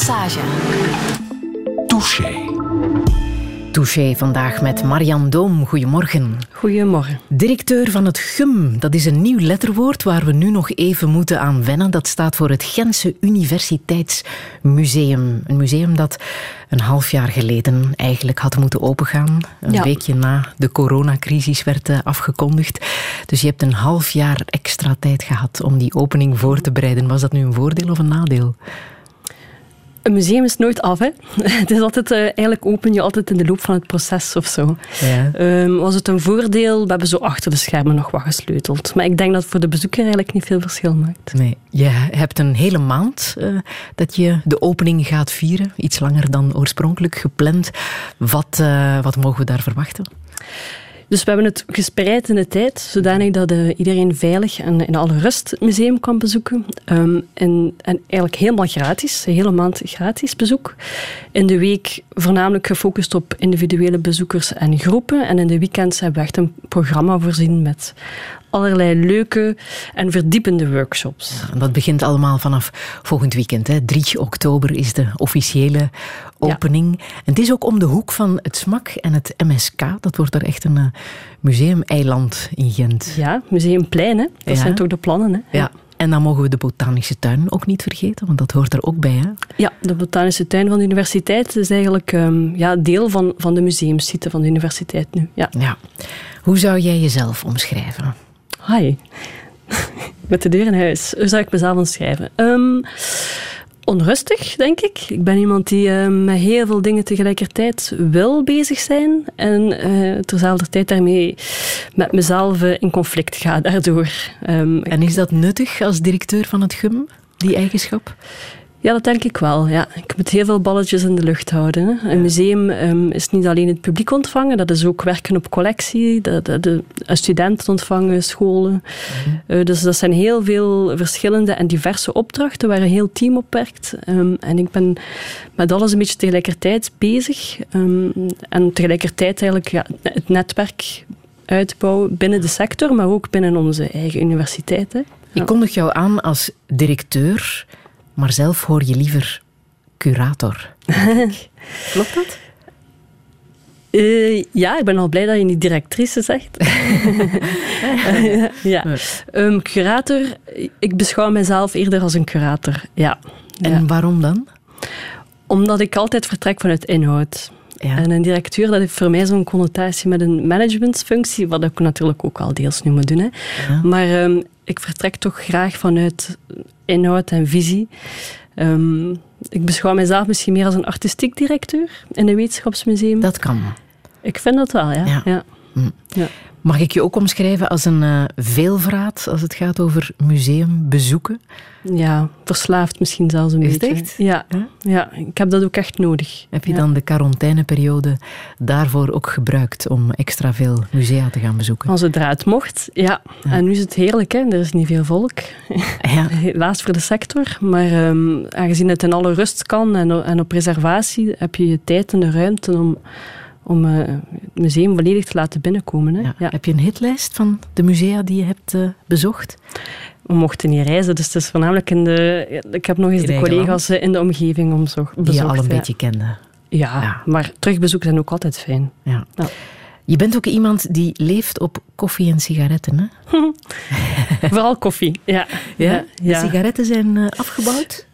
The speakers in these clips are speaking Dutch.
Massage. Touché. Touché vandaag met Marian Doom. Goedemorgen. Goedemorgen. Directeur van het GUM. Dat is een nieuw letterwoord waar we nu nog even moeten aan wennen. Dat staat voor het Gentse Universiteitsmuseum. Een museum dat een half jaar geleden eigenlijk had moeten opengaan. Een Ja. weekje na de coronacrisis werd eh, afgekondigd. Dus je hebt een half jaar extra tijd gehad om die opening voor te bereiden. Was dat nu een voordeel of een nadeel? Een museum is nooit af, hè. Het is altijd, eh, eigenlijk open je altijd in de loop van het proces of zo. Ja. Ehm, was het een voordeel? We hebben zo achter de schermen nog wat gesleuteld. Maar ik denk dat het voor de bezoeker eigenlijk niet veel verschil maakt. Nee, je hebt een hele maand eh, dat je de opening gaat vieren. Iets langer dan oorspronkelijk gepland. Wat, eh, wat mogen we daar verwachten? Dus we hebben het gespreid in de tijd, zodanig dat eh, iedereen veilig en in alle rust het museum kan bezoeken. Ehm, en, en eigenlijk helemaal gratis, een hele maand gratis bezoek. In de week voornamelijk gefocust op individuele bezoekers en groepen. En in de weekends hebben we echt een programma voorzien met allerlei leuke en verdiepende workshops. En Dat begint allemaal vanaf volgend weekend. Hè. 3 oktober is de officiële opening. En het is ook om de hoek van het SMAK en het MSK. Dat wordt er echt een eh, museumeiland in Gent. Ja, Museumplein, hè? dat Ja. zijn toch de plannen. Hè? Ja. En dan mogen we de botanische tuin ook niet vergeten, want dat hoort er ook bij. Hè? Ja, de botanische tuin van de universiteit is eigenlijk ehm, ja, deel van, van de museumsite van de universiteit nu. Ja. Ja. Hoe zou jij jezelf omschrijven? Hi. Met de deur in huis. Hoe zou ik mezelf omschrijven? Ehm, onrustig, denk ik. Ik ben iemand die ehm, met heel veel dingen tegelijkertijd wil bezig zijn. En eh terzelfde tijd daarmee met mezelf eh, in conflict ga daardoor. Ehm, En is dat nuttig als directeur van het GUM, die eigenschap? Ja, dat denk ik wel. Ja. Ik moet heel veel balletjes in de lucht houden. Hè. Een museum ehm, is niet alleen het publiek ontvangen, dat is ook werken op collectie, de, de, de studenten ontvangen, scholen. Eh, dus dat zijn heel veel verschillende en diverse opdrachten waar een heel team op werkt. Ehm, en ik ben met alles een beetje tegelijkertijd bezig. Ehm, en tegelijkertijd eigenlijk ja, het netwerk uitbouwen binnen de sector, maar ook binnen onze eigen universiteit. Hè. Ik kondig jou aan als directeur, maar zelf hoor je liever curator. Klopt dat? Eh, ja, ik ben al blij dat je niet directrice zegt. ja. Ehm, curator, ik beschouw mezelf eerder als een curator. Ja. En Ja. waarom dan? Omdat ik altijd vertrek vanuit inhoud. Ja. En een directeur, dat heeft voor mij zo'n connotatie met een managementsfunctie, wat ik natuurlijk ook al deels nu moet doen. Hè. Ja. Maar ehm, ik vertrek toch graag vanuit inhoud en visie. Ehm, ik beschouw mezelf misschien meer als een artistiek directeur in een wetenschapsmuseum. Dat kan. Ik vind dat wel, ja. Ja. ja. Ja. Mag ik je ook omschrijven als een eh, veelvraat als het gaat over museumbezoeken? Ja, verslaafd misschien zelfs een Is beetje. echt? Ja, ja, ik heb dat ook echt nodig. Heb je Ja. dan de quarantaineperiode daarvoor ook gebruikt om extra veel musea te gaan bezoeken? Als het mocht, ja. En nu is het heerlijk, hè. er is niet veel volk. Ja. Helaas voor de sector. Maar ehm, aangezien het in alle rust kan en, en op reservatie, heb je je tijd en de ruimte om, om eh, het museum volledig te laten binnenkomen. Hè. Ja. Ja. Heb je een hitlijst van de musea die je hebt eh, bezocht? We mochten niet reizen, dus het is voornamelijk in de... Ik heb nog eens In de collega's eh, in de omgeving om zo Die je al een ja. beetje kende. Ja, Ja. maar terugbezoeken zijn ook altijd fijn. Ja. Ja. Je bent ook iemand die leeft op koffie en sigaretten, hè? Vooral koffie, ja. De ja. sigaretten zijn afgebouwd?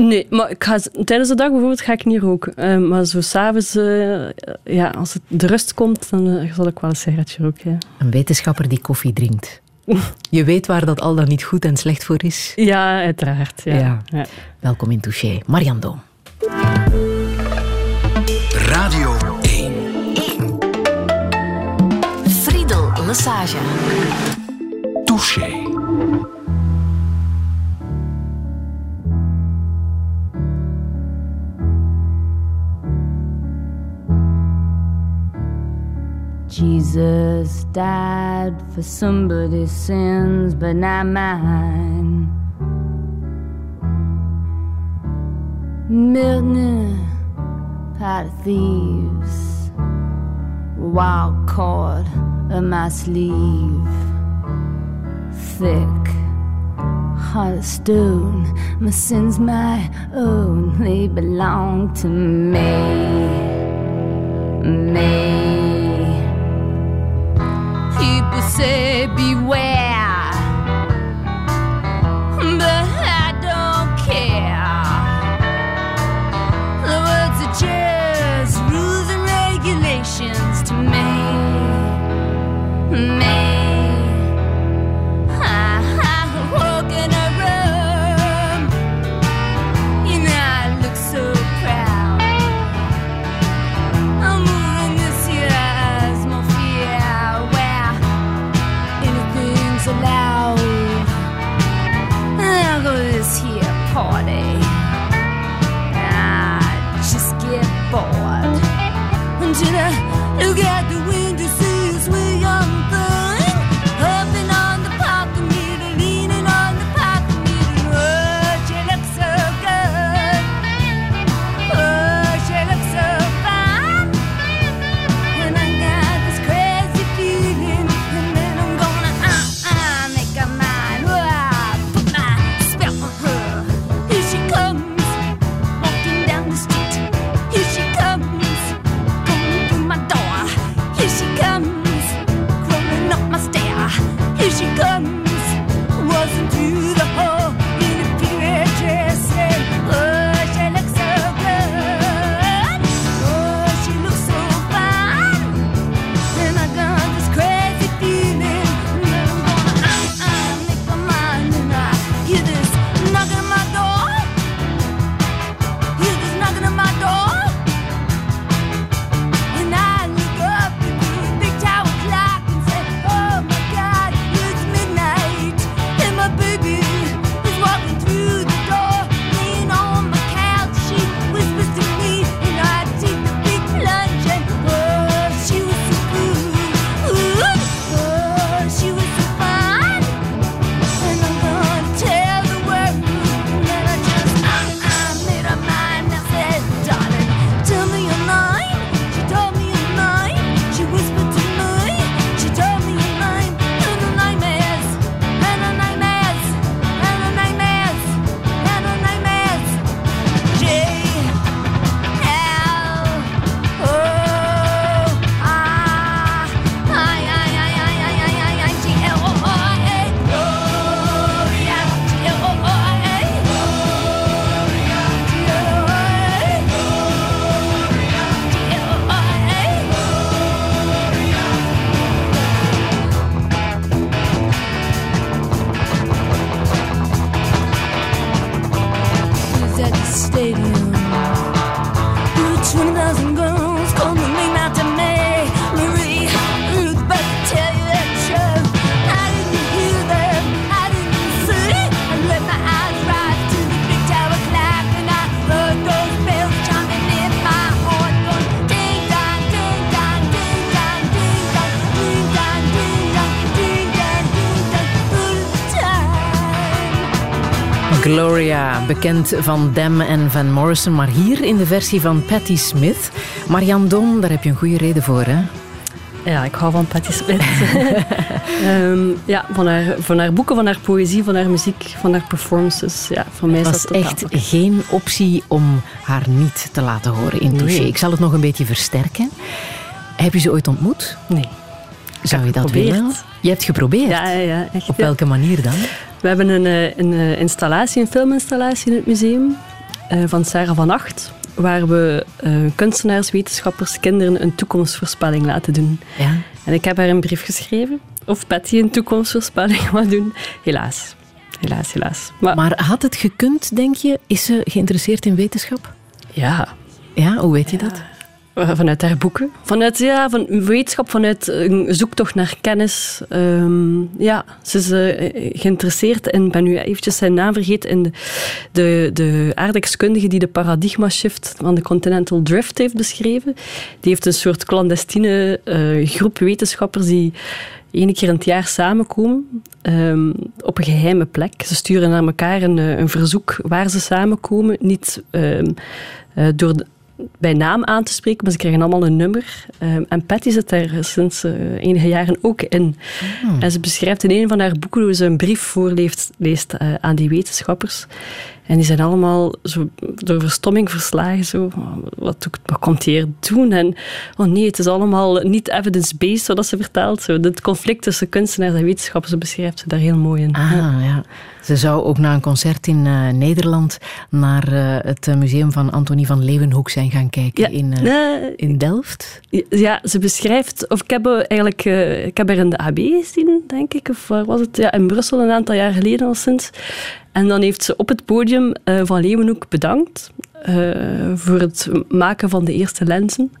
Nee, maar ik ga, tijdens de dag bijvoorbeeld ga ik niet roken. Eh, maar zo s'avonds, eh ja, als het de rust komt, dan eh, zal ik wel een sigaretje roken. Ja. Een wetenschapper die koffie drinkt. Je weet waar dat al dan niet goed en slecht voor is. Ja, uiteraard. Ja. Ja. Ja. Welkom in Touché. Marian Doom. Radio 1. Friedel Massage. Touché. Jesus died for somebody's sins, but not mine. Milton, pot of thieves, wild cord of my sleeve, thick, heart of stone. My sins, my own, they belong to me. Me. People say, beware. Gloria, bekend van Dem en Van Morrison, maar hier in de versie van Patti Smith. Marianne Don, daar heb je een goede reden voor, hè? Ja, ik hou van Patti Smith. Ehm, ja, van haar, van haar boeken, van haar poëzie, van haar muziek, van haar performances. Ja, voor mij Het was echt geen optie om haar niet te laten horen in Touché. Nee. Ik zal het nog een beetje versterken. Heb je ze ooit ontmoet? Nee. Zou je dat geprobeerd. willen? Je hebt geprobeerd? Ja, ja, echt. Op welke manier dan? We hebben een, eh, een eh, installatie, een filminstallatie in het museum eh, van Sarah van Acht, waar we kunstenaars, wetenschappers, kinderen een toekomstvoorspelling laten doen. Ja. En ik heb haar een brief geschreven of Patty een toekomstvoorspelling wou doen. Helaas. Helaas, helaas. Maar, Maar had het gekund, denk je? Is ze geïnteresseerd in wetenschap? ja, Ja, hoe weet je dat? Eh, Vanuit haar boeken. Vanuit ja, van wetenschap, vanuit een zoektocht naar kennis. Ehm, ja, ze is eh, geïnteresseerd ik ben nu eventjes zijn naam vergeten, in de, de, de aardrijkskundige die de paradigma shift van de continental drift heeft beschreven. Die heeft een soort clandestine eh, groep wetenschappers die één keer in het jaar samenkomen ehm, op een geheime plek. Ze sturen naar elkaar een, een verzoek waar ze samenkomen. Niet ehm, eh, door bij naam aan te spreken, maar ze krijgen allemaal een nummer. Ehm, en Patty zit daar sinds eh, enige jaren ook in. En ze beschrijft in een van haar boeken hoe ze een brief voorleest leest, eh, aan die wetenschappers. En die zijn allemaal zo door verstomming verslagen. Zo, wat, wat komt hier doen? En oh nee, het is allemaal niet evidence-based, zoals ze vertelt. Zo, het conflict tussen kunstenaars en wetenschappers, beschrijft ze daar heel mooi in. Ah, ja. Ze zou ook na een concert in eh, Nederland naar eh, het museum van Antonie van Leeuwenhoek zijn gaan kijken Ja, in, eh, in Delft. Ja, ze beschrijft, of ik heb eigenlijk, ik heb haar in de AB gezien, denk ik, of waar was het? Ja, in Brussel een aantal jaar geleden al sinds. En dan heeft ze op het podium van Leeuwenhoek bedankt eh, voor het maken van de eerste lenzen,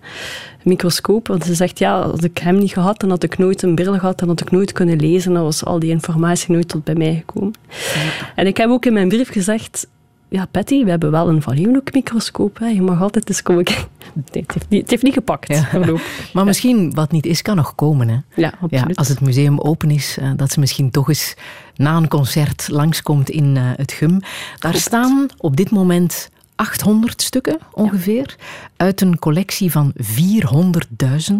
microscoop. Want ze zegt, ja, als ik hem niet gehad, dan had ik nooit een bril gehad, dan had ik nooit kunnen lezen, dan was al die informatie nooit tot bij mij gekomen. En ik heb ook in mijn brief gezegd, ja, Patty, we hebben wel een Van Leeuwenhoek microscoop. Hè. Je mag altijd eens komen kijken. Nee, het, heeft niet, het heeft niet gepakt. Ja. Maar misschien wat niet is, kan nog komen. Hè? Ja, als het museum open is, eh, dat ze misschien toch eens na een concert langskomt in eh, het GUM. Daar staan op dit moment 800 stukken ongeveer uit een collectie van 400.000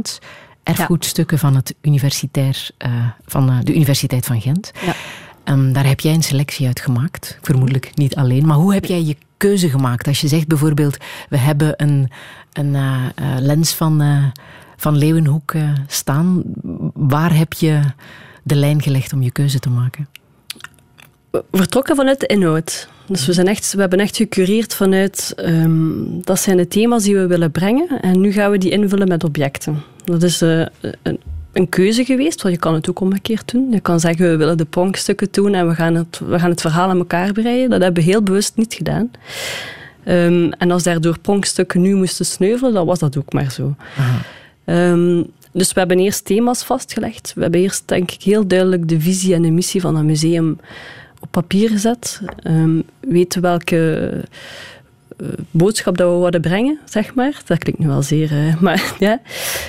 erfgoedstukken van, het universitair, eh, van eh, de Universiteit van Gent. Ja. Ehm, daar heb jij een selectie uit gemaakt. Vermoedelijk niet alleen. Maar hoe heb jij je keuze gemaakt? Als je zegt bijvoorbeeld, we hebben een, een eh, lens van, van Leeuwenhoek staan. Waar heb je de lijn gelegd om je keuze te maken? vertrokken vanuit de inhoud. Dus we, zijn echt, we hebben echt gecureerd vanuit ehm, dat zijn de thema's die we willen brengen en nu gaan we die invullen met objecten. Dat is eh, een, een keuze geweest, want je kan het ook omgekeerd doen. Je kan zeggen we willen de pronkstukken doen en we gaan het, we gaan het verhaal aan elkaar breien. Dat hebben we heel bewust niet gedaan. Ehm, en als daardoor pronkstukken nu moesten sneuvelen, dan was dat ook maar zo. Ehm, dus we hebben eerst thema's vastgelegd. We hebben eerst, denk ik, heel duidelijk de visie en de missie van het museum op papier gezet. Ehm, weten welke eh, boodschap dat we willen brengen, zeg maar. Dat klinkt nu wel zeer... maar ja.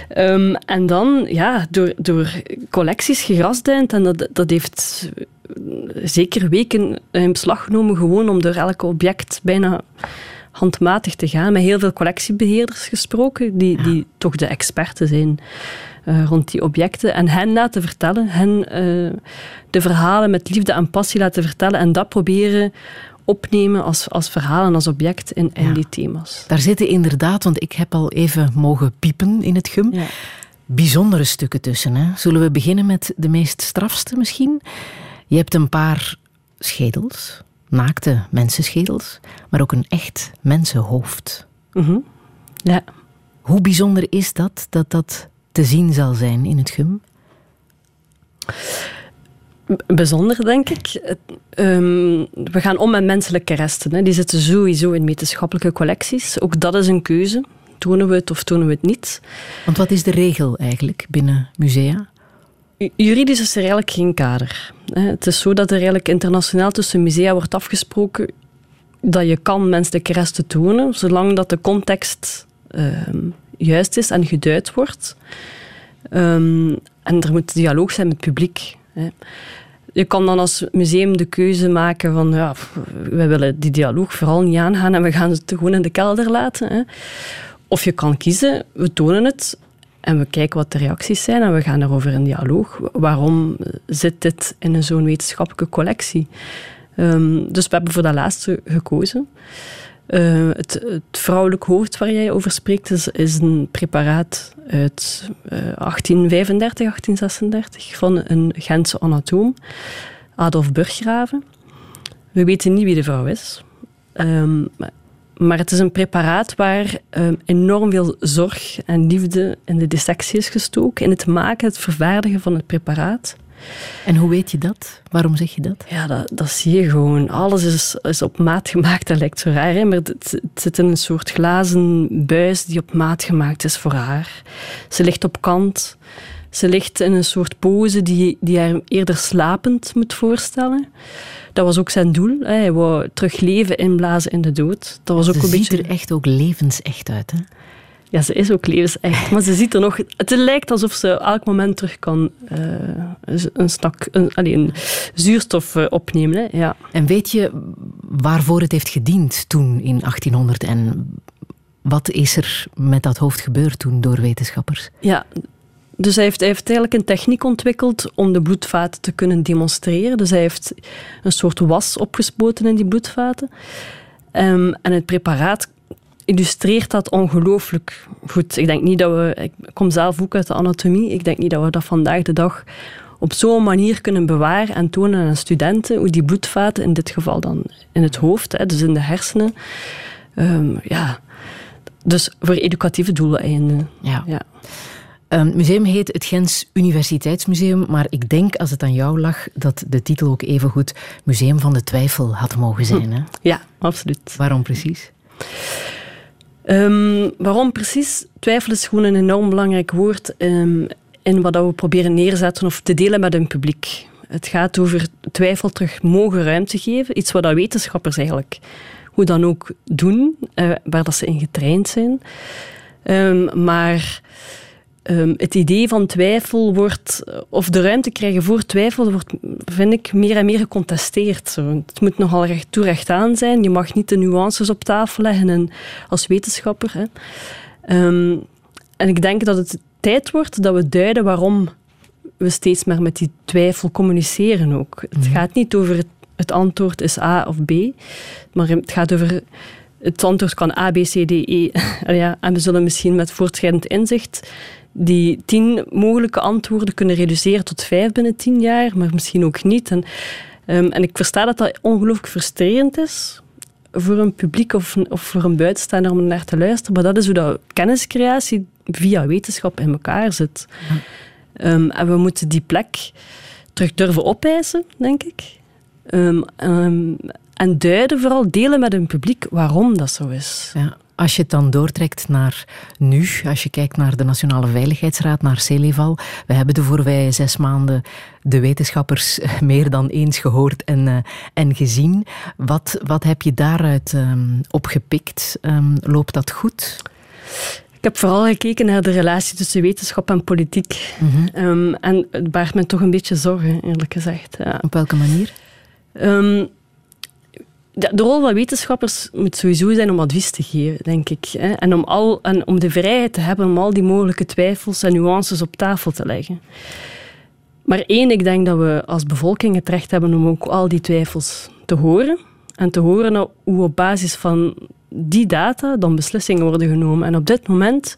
Ehm, en dan, ja, door, door collecties gerasduind. En dat, dat heeft eh, zeker weken in beslag genomen, gewoon om door elk object bijna handmatig te gaan. Met heel veel collectiebeheerders gesproken, die, die toch de experten zijn eh, rond die objecten. En hen laten vertellen, hen eh, de verhalen met liefde en passie laten vertellen en dat proberen opnemen als, als verhaal en als object in, in Ja. die thema's. Daar zitten inderdaad, want ik heb al even mogen piepen in het GUM, Ja. bijzondere stukken tussen. Hè? Zullen we beginnen met de meest strafste misschien? Je hebt een paar schedels, naakte mensenschedels, maar ook een echt mensenhoofd. Mhm. ja. Hoe bijzonder is dat, dat dat te zien zal zijn in het GUM? bijzonder, denk ik. Ehm, we gaan om met menselijke resten. Hè. Die zitten sowieso in wetenschappelijke collecties. Ook dat is een keuze. Tonen we het of tonen we het niet? Want wat is de regel eigenlijk binnen musea? Ju- Juridisch is er eigenlijk geen kader. Het is zo dat er eigenlijk internationaal tussen musea wordt afgesproken dat je kan menselijke resten tonen, zolang dat de context ehm, juist is en geduid wordt. Ehm, en er moet dialoog zijn met het publiek. Hè. Je kan dan als museum de keuze maken van ja, wij willen die dialoog vooral niet aangaan en we gaan het gewoon in de kelder laten. Hè. Of je kan kiezen, we tonen het en we kijken wat de reacties zijn en we gaan daarover in dialoog. Waarom zit dit in zo'n wetenschappelijke collectie? Ehm, dus we hebben voor dat laatste gekozen. Eh, het, het vrouwelijk hoofd waar jij over spreekt is, een preparaat uit eh, 1835, 1836 van een Gentse anatoom, Adolf Burggraven. We weten niet wie de vrouw is. Ehm, maar- maar het is een preparaat waar ehm, enorm veel zorg en liefde in de dissectie is gestoken, in het maken, het vervaardigen van het preparaat. En hoe weet je dat? Waarom zeg je dat? Ja, dat, dat zie je gewoon. Alles is, is op maat gemaakt. Dat lijkt zo raar, hè? maar het, het zit in een soort glazen buis die op maat gemaakt is voor haar. Ze ligt op kant. Ze ligt in een soort pose die, die haar eerder slapend moet voorstellen. Dat was ook zijn doel. Hè? Hij wou terug leven inblazen in de dood. Dat was ook Ze een ziet beetje... er echt ook levensecht uit. Hè? Ja, ze is ook levensecht. Maar ze ziet er nog... Het lijkt alsof ze elk moment terug kan eh, een, snak, een, allee, een zuurstof eh, opnemen. Hè? Ja. En weet je waarvoor het heeft gediend toen in 1800 en wat is er met dat hoofd gebeurd toen door wetenschappers? Ja, dus hij heeft, hij heeft eigenlijk een techniek ontwikkeld om de bloedvaten te kunnen demonstreren. Dus hij heeft een soort was opgespoten in die bloedvaten. Ehm, en het preparaat illustreert dat ongelooflijk goed. Ik denk niet dat we... Ik kom zelf ook uit de anatomie. Ik denk niet dat we dat vandaag de dag op zo'n manier kunnen bewaren en tonen aan studenten hoe die bloedvaten, in dit geval dan in het hoofd, hè, dus in de hersenen, ehm, ja, dus voor educatieve doeleinden. Ja. Ja. Ehm, het museum heet het Gens Universiteitsmuseum, maar ik denk als het aan jou lag dat de titel ook evengoed Museum van de Twijfel had mogen zijn. Hè? ja, absoluut. Waarom precies? Ehm, waarom precies? Twijfel is gewoon een enorm belangrijk woord ehm, in wat we proberen neerzetten of te delen met een publiek. Het gaat over twijfel terug mogen ruimte geven, iets wat dat wetenschappers eigenlijk hoe dan ook doen, eh, waar dat ze in getraind zijn. Ehm, maar ehm, het idee van twijfel wordt, of de ruimte krijgen voor twijfel, wordt, vind ik, meer en meer gecontesteerd. Zo. Het moet nogal recht toe recht aan zijn. Je mag niet de nuances op tafel leggen en, als wetenschapper. Hè. Ehm, en ik denk dat het tijd wordt dat we duiden waarom we steeds maar met die twijfel communiceren ook. Het gaat niet over het, het antwoord is A of B, maar het gaat over het antwoord kan A, B, C, D, E. ja, en we zullen misschien met voortschrijdend inzicht die tien mogelijke antwoorden kunnen reduceren tot vijf binnen tien jaar, maar misschien ook niet. En, ehm, en ik versta dat dat ongelooflijk frustrerend is voor een publiek of, of voor een buitenstaander om naar te luisteren, maar dat is hoe dat kenniscreatie via wetenschap in elkaar zit. Ehm, en we moeten die plek terug durven opeisen, denk ik. Ehm, en duiden, vooral delen met een publiek waarom dat zo is. Ja, als je het dan doortrekt naar nu, als je kijkt naar de Nationale Veiligheidsraad, naar Celeval. We hebben de voorbije zes maanden de wetenschappers meer dan eens gehoord en, eh, en gezien. Wat, wat heb je daaruit ehm, opgepikt? Ehm, loopt dat goed? Ik heb vooral gekeken naar de relatie tussen wetenschap en politiek. Ehm, en het baart me toch een beetje zorgen, eerlijk gezegd. Ja. Op welke manier? De, rol van wetenschappers moet sowieso zijn om advies te geven, denk ik. Hè? En, om al, en om de vrijheid te hebben om al die mogelijke twijfels en nuances op tafel te leggen. Maar één, ik denk dat we als bevolking het recht hebben om ook al die twijfels te horen. En te horen hoe op basis van die data dan beslissingen worden genomen. En op dit moment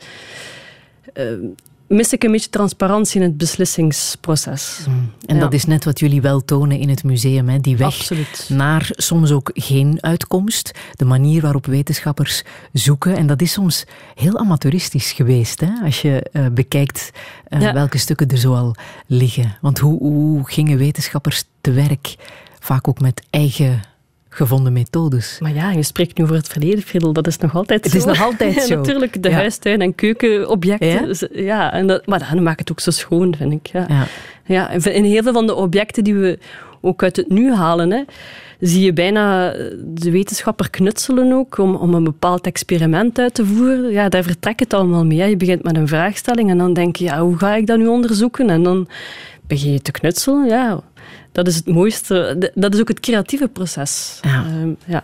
eh, mis ik een beetje transparantie in het beslissingsproces. En Ja. dat is net wat jullie wel tonen in het museum, hè? die weg Absoluut. naar soms ook geen uitkomst. De manier waarop wetenschappers zoeken. En dat is soms heel amateuristisch geweest, hè? als je eh, bekijkt eh, Ja. welke stukken er zoal liggen. Want hoe, hoe gingen wetenschappers te werk? Vaak ook met eigen gevonden methodes. Maar ja, je spreekt nu over het verleden, Friedel. Dat is nog altijd Het zo. is nog altijd zo. Natuurlijk, de Ja. huistuin- en keukenobjecten. Ja? Ja, en dat, maar dat maakt het ook zo schoon, vind ik. Ja. Ja. Ja, en heel veel van de objecten die we ook uit het nu halen, hè, zie je bijna de wetenschapper knutselen ook om, om een bepaald experiment uit te voeren. Ja, daar vertrekt het allemaal mee. hè. Je begint met een vraagstelling en dan denk je, ja, hoe ga ik dat nu onderzoeken? En dan begin je te knutselen. Ja, dat is het mooiste. Dat is ook het creatieve proces. Ja. Ehm, ja.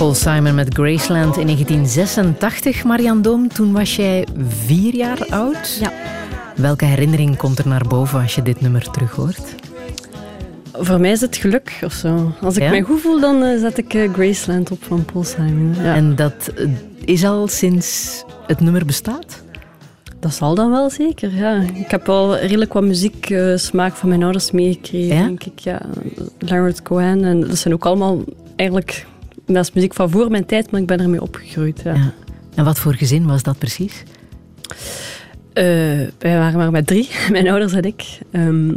Paul Simon met Graceland in 1986. Marian Doom, toen was jij vier jaar oud. Ja. Welke herinnering komt er naar boven als je dit nummer terughoort? Voor mij is het geluk of zo. Als ik Ja? mij goed voel, dan eh, zet ik eh, Graceland op van Paul Simon. Ja. En dat eh, is al sinds het nummer bestaat? Dat zal dan wel zeker, ja. Ik heb al redelijk wat muzieksmaak van mijn ouders meegekregen, Ja? denk ik. Ja. Leonard Cohen, en dat zijn ook allemaal eigenlijk... Dat is muziek van voor mijn tijd, maar ik ben ermee opgegroeid. Ja. Ja. En wat voor gezin was dat precies? Eh, wij waren maar met drie, mijn ouders en ik. Ehm,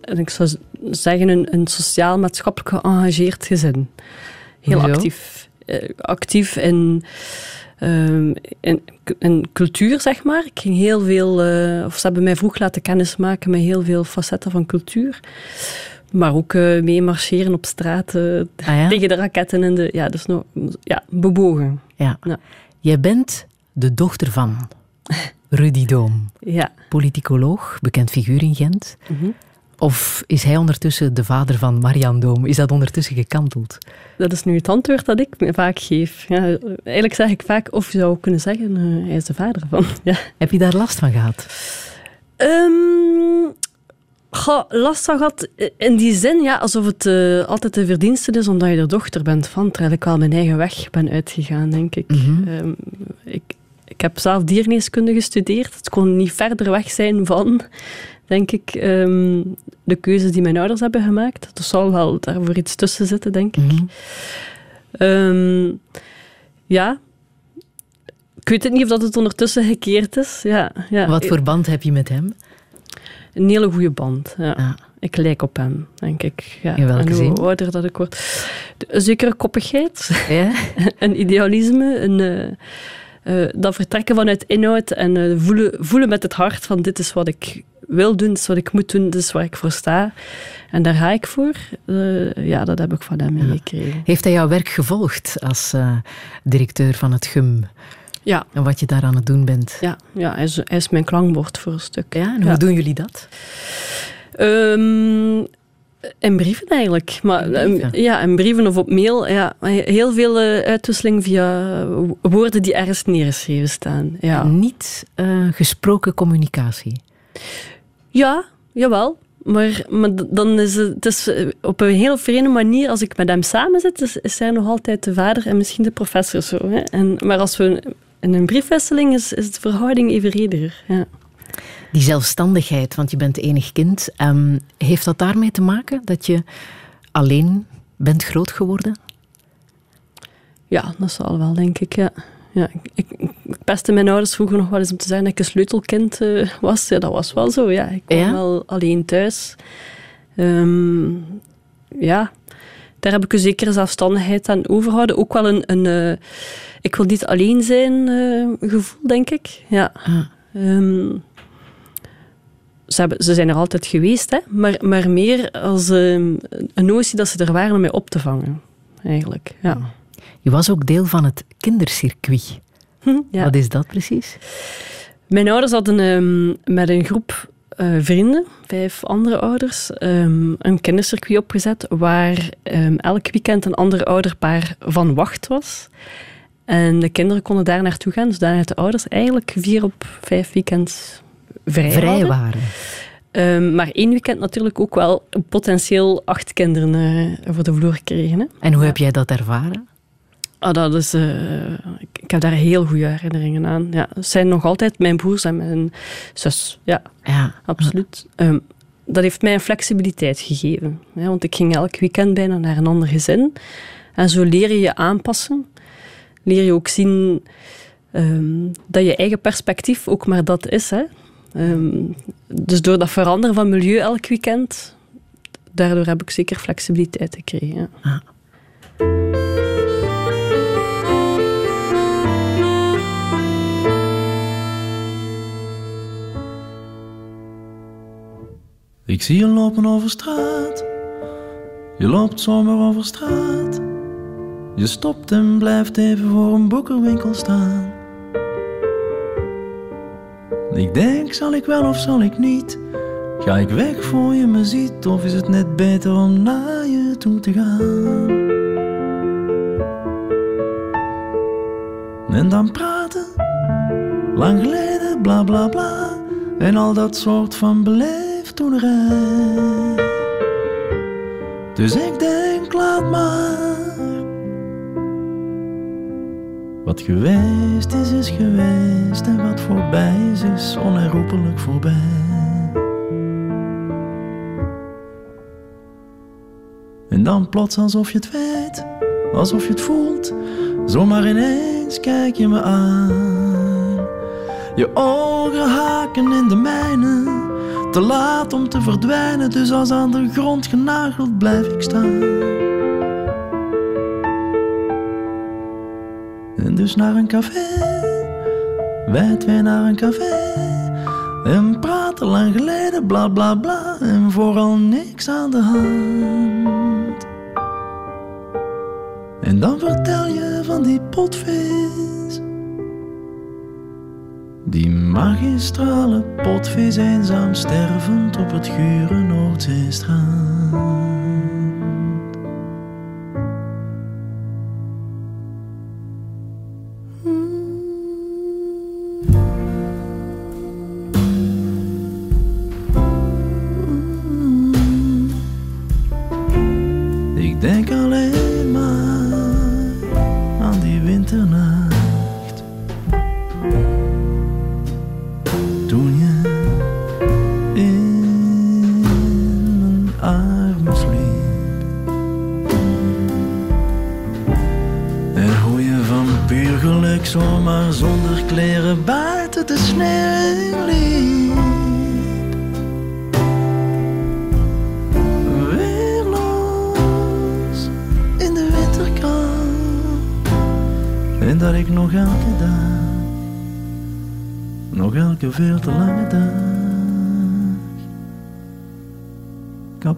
en ik zou zeggen een, een sociaal-maatschappelijk geëngageerd gezin. Heel Hoezo? actief. Eh, actief in, ehm, in, in cultuur, zeg maar. Ik ging heel veel... eh, of ze hebben mij vroeg laten kennismaken met heel veel facetten van cultuur. Maar ook eh mee marcheren op straat eh, Ah ja? tegen de raketten en de... Ja, dus nog, ja, bewogen. Ja. Ja. Jij bent de dochter van Rudy Doom, Ja. politicoloog, bekend figuur in Gent. Mhm. Of is hij ondertussen de vader van Marian Doom? Is dat ondertussen gekanteld? Dat is nu het antwoord dat ik vaak geef. Ja, eigenlijk zeg ik vaak, of je zou kunnen zeggen, eh, hij is de vader van. Ja. Heb je daar last van gehad? Ehm, goh, last van gehad eh, in die zin, ja, alsof het eh, altijd de verdienste is omdat je de dochter bent van, terwijl ik wel mijn eigen weg ben uitgegaan, denk ik. Mhm. Ehm, ik, ik heb zelf diergeneeskunde gestudeerd. Het kon niet verder weg zijn van, denk ik, ehm, de keuzes die mijn ouders hebben gemaakt. Er zal wel daarvoor iets tussen zitten, denk ik. Mhm. Ehm, ja. Ik weet het niet of dat het ondertussen gekeerd is. Ja, ja. Wat voor band heb je met hem? Een hele goede band. Ja. Ja. Ik lijk op hem, denk ik. Ja. In welke en hoe zin? ouder dat ik word. Een zekere koppigheid, Ja? een idealisme, een, eh, eh, dat vertrekken vanuit inhoud en eh, voelen, voelen met het hart van dit is wat ik wil doen, dit is wat ik moet doen, dit is waar ik voor sta. En daar ga ik voor. Ja, dat heb ik van hem meegekregen. Heeft hij jouw werk gevolgd als directeur van het GUM? Ja. En wat je daar aan het doen bent? Ja, ja hij, is, hij is mijn klankbord voor een stuk. Ja, en hoe doen jullie dat? Ehm, in brieven eigenlijk. Maar, In brieven? ehm, ja, in brieven of op mail. Ja, heel veel eh, uitwisseling via wo- woorden die ergens neergeschreven staan. Ja, Niet eh, gesproken communicatie. ja jawel. Maar, maar dan is het, het is eh, op een heel vreemde manier, als ik met hem samen zit, is, is hij nog altijd de vader en misschien de professor. Zo, hè. En, maar als we in een briefwisseling is, is de verhouding evenrediger. Ja. Die zelfstandigheid, want je bent enig kind, ehm, heeft dat daarmee te maken dat je alleen bent groot geworden? Ja, dat zal wel, denk ik. Ja. Ja, ik, ik, pestte mijn ouders vroeger nog wel eens om te zeggen dat ik een sleutelkind eh, was. Ja, dat was wel zo. Ja. Ik kwam Ja? wel alleen thuis. Ehm, ja, daar heb ik een zekere zelfstandigheid aan overhouden. Ook wel een, een eh, ik wil niet alleen zijn eh, gevoel, denk ik. Ja. Ehm, ze, hebben, ze zijn er altijd geweest, hè? Maar, maar meer als ehm, een notie dat ze er waren om mij op te vangen. Eigenlijk, ja. Je was ook deel van het kindercircuit. ja. Wat is dat precies? Mijn ouders hadden ehm, met een groep eh, vrienden, vijf andere ouders, ehm, een kindercircuit opgezet waar ehm, elk weekend een ander ouderpaar van wacht was. En de kinderen konden daar naartoe gaan, zodat de ouders eigenlijk vier op vijf weekends vrij, Vrij hadden. waren. Ehm, maar één weekend natuurlijk ook wel potentieel acht kinderen eh, voor de vloer kregen. Hè. En hoe heb jij dat ervaren? Ah, dat is, eh, ik, heb daar heel goede herinneringen aan. Ja, het zijn nog altijd mijn broers en mijn zus. Ja, Ja, absoluut. Ehm, dat heeft mij een flexibiliteit gegeven. Hè, want ik ging elk weekend bijna naar een ander gezin. En zo leer je je aanpassen. Leer je ook zien ehm, dat je eigen perspectief ook maar dat is. Hè. Ehm, dus door dat veranderen van milieu elk weekend, daardoor heb ik zeker flexibiliteit gekregen. Ja. Ik zie je lopen over straat. Je loopt zomaar over straat. Je stopt en blijft even voor een boekenwinkel staan. Ik denk, zal ik wel of zal ik niet? Ga ik weg voor je me ziet? Of is het net beter om naar je toe te gaan? En dan praten, lang geleden, bla bla bla. En al dat soort van beleefdtoenerij. Dus ik denk, laat maar. Wat geweest is, is geweest. En wat voorbij is, is onherroepelijk voorbij. En dan plots alsof je het weet, alsof je het voelt. Zomaar ineens kijk je me aan. Je ogen haken in de mijne. Te laat om te verdwijnen, dus als aan de grond genageld blijf ik staan. En dus naar een café, wij twee naar een café. En praten lang geleden, bla bla bla. En vooral niks aan de hand. En dan vertel je van die potvis. Die magistrale potvis eenzaam stervend op het gure Noordzeestrand.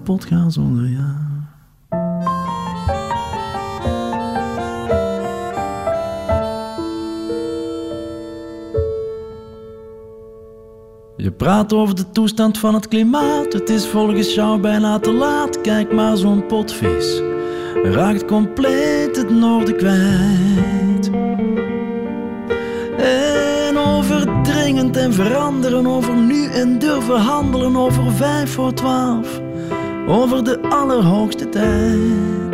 Kapot ga zonder jou. Je praat over de toestand van het klimaat. Het is volgens jou bijna te laat. Kijk maar, zo'n potvis raakt compleet het noorden kwijt. En over dringend en veranderen, over nu en durven handelen, over vijf voor twaalf, over de allerhoogste tijd.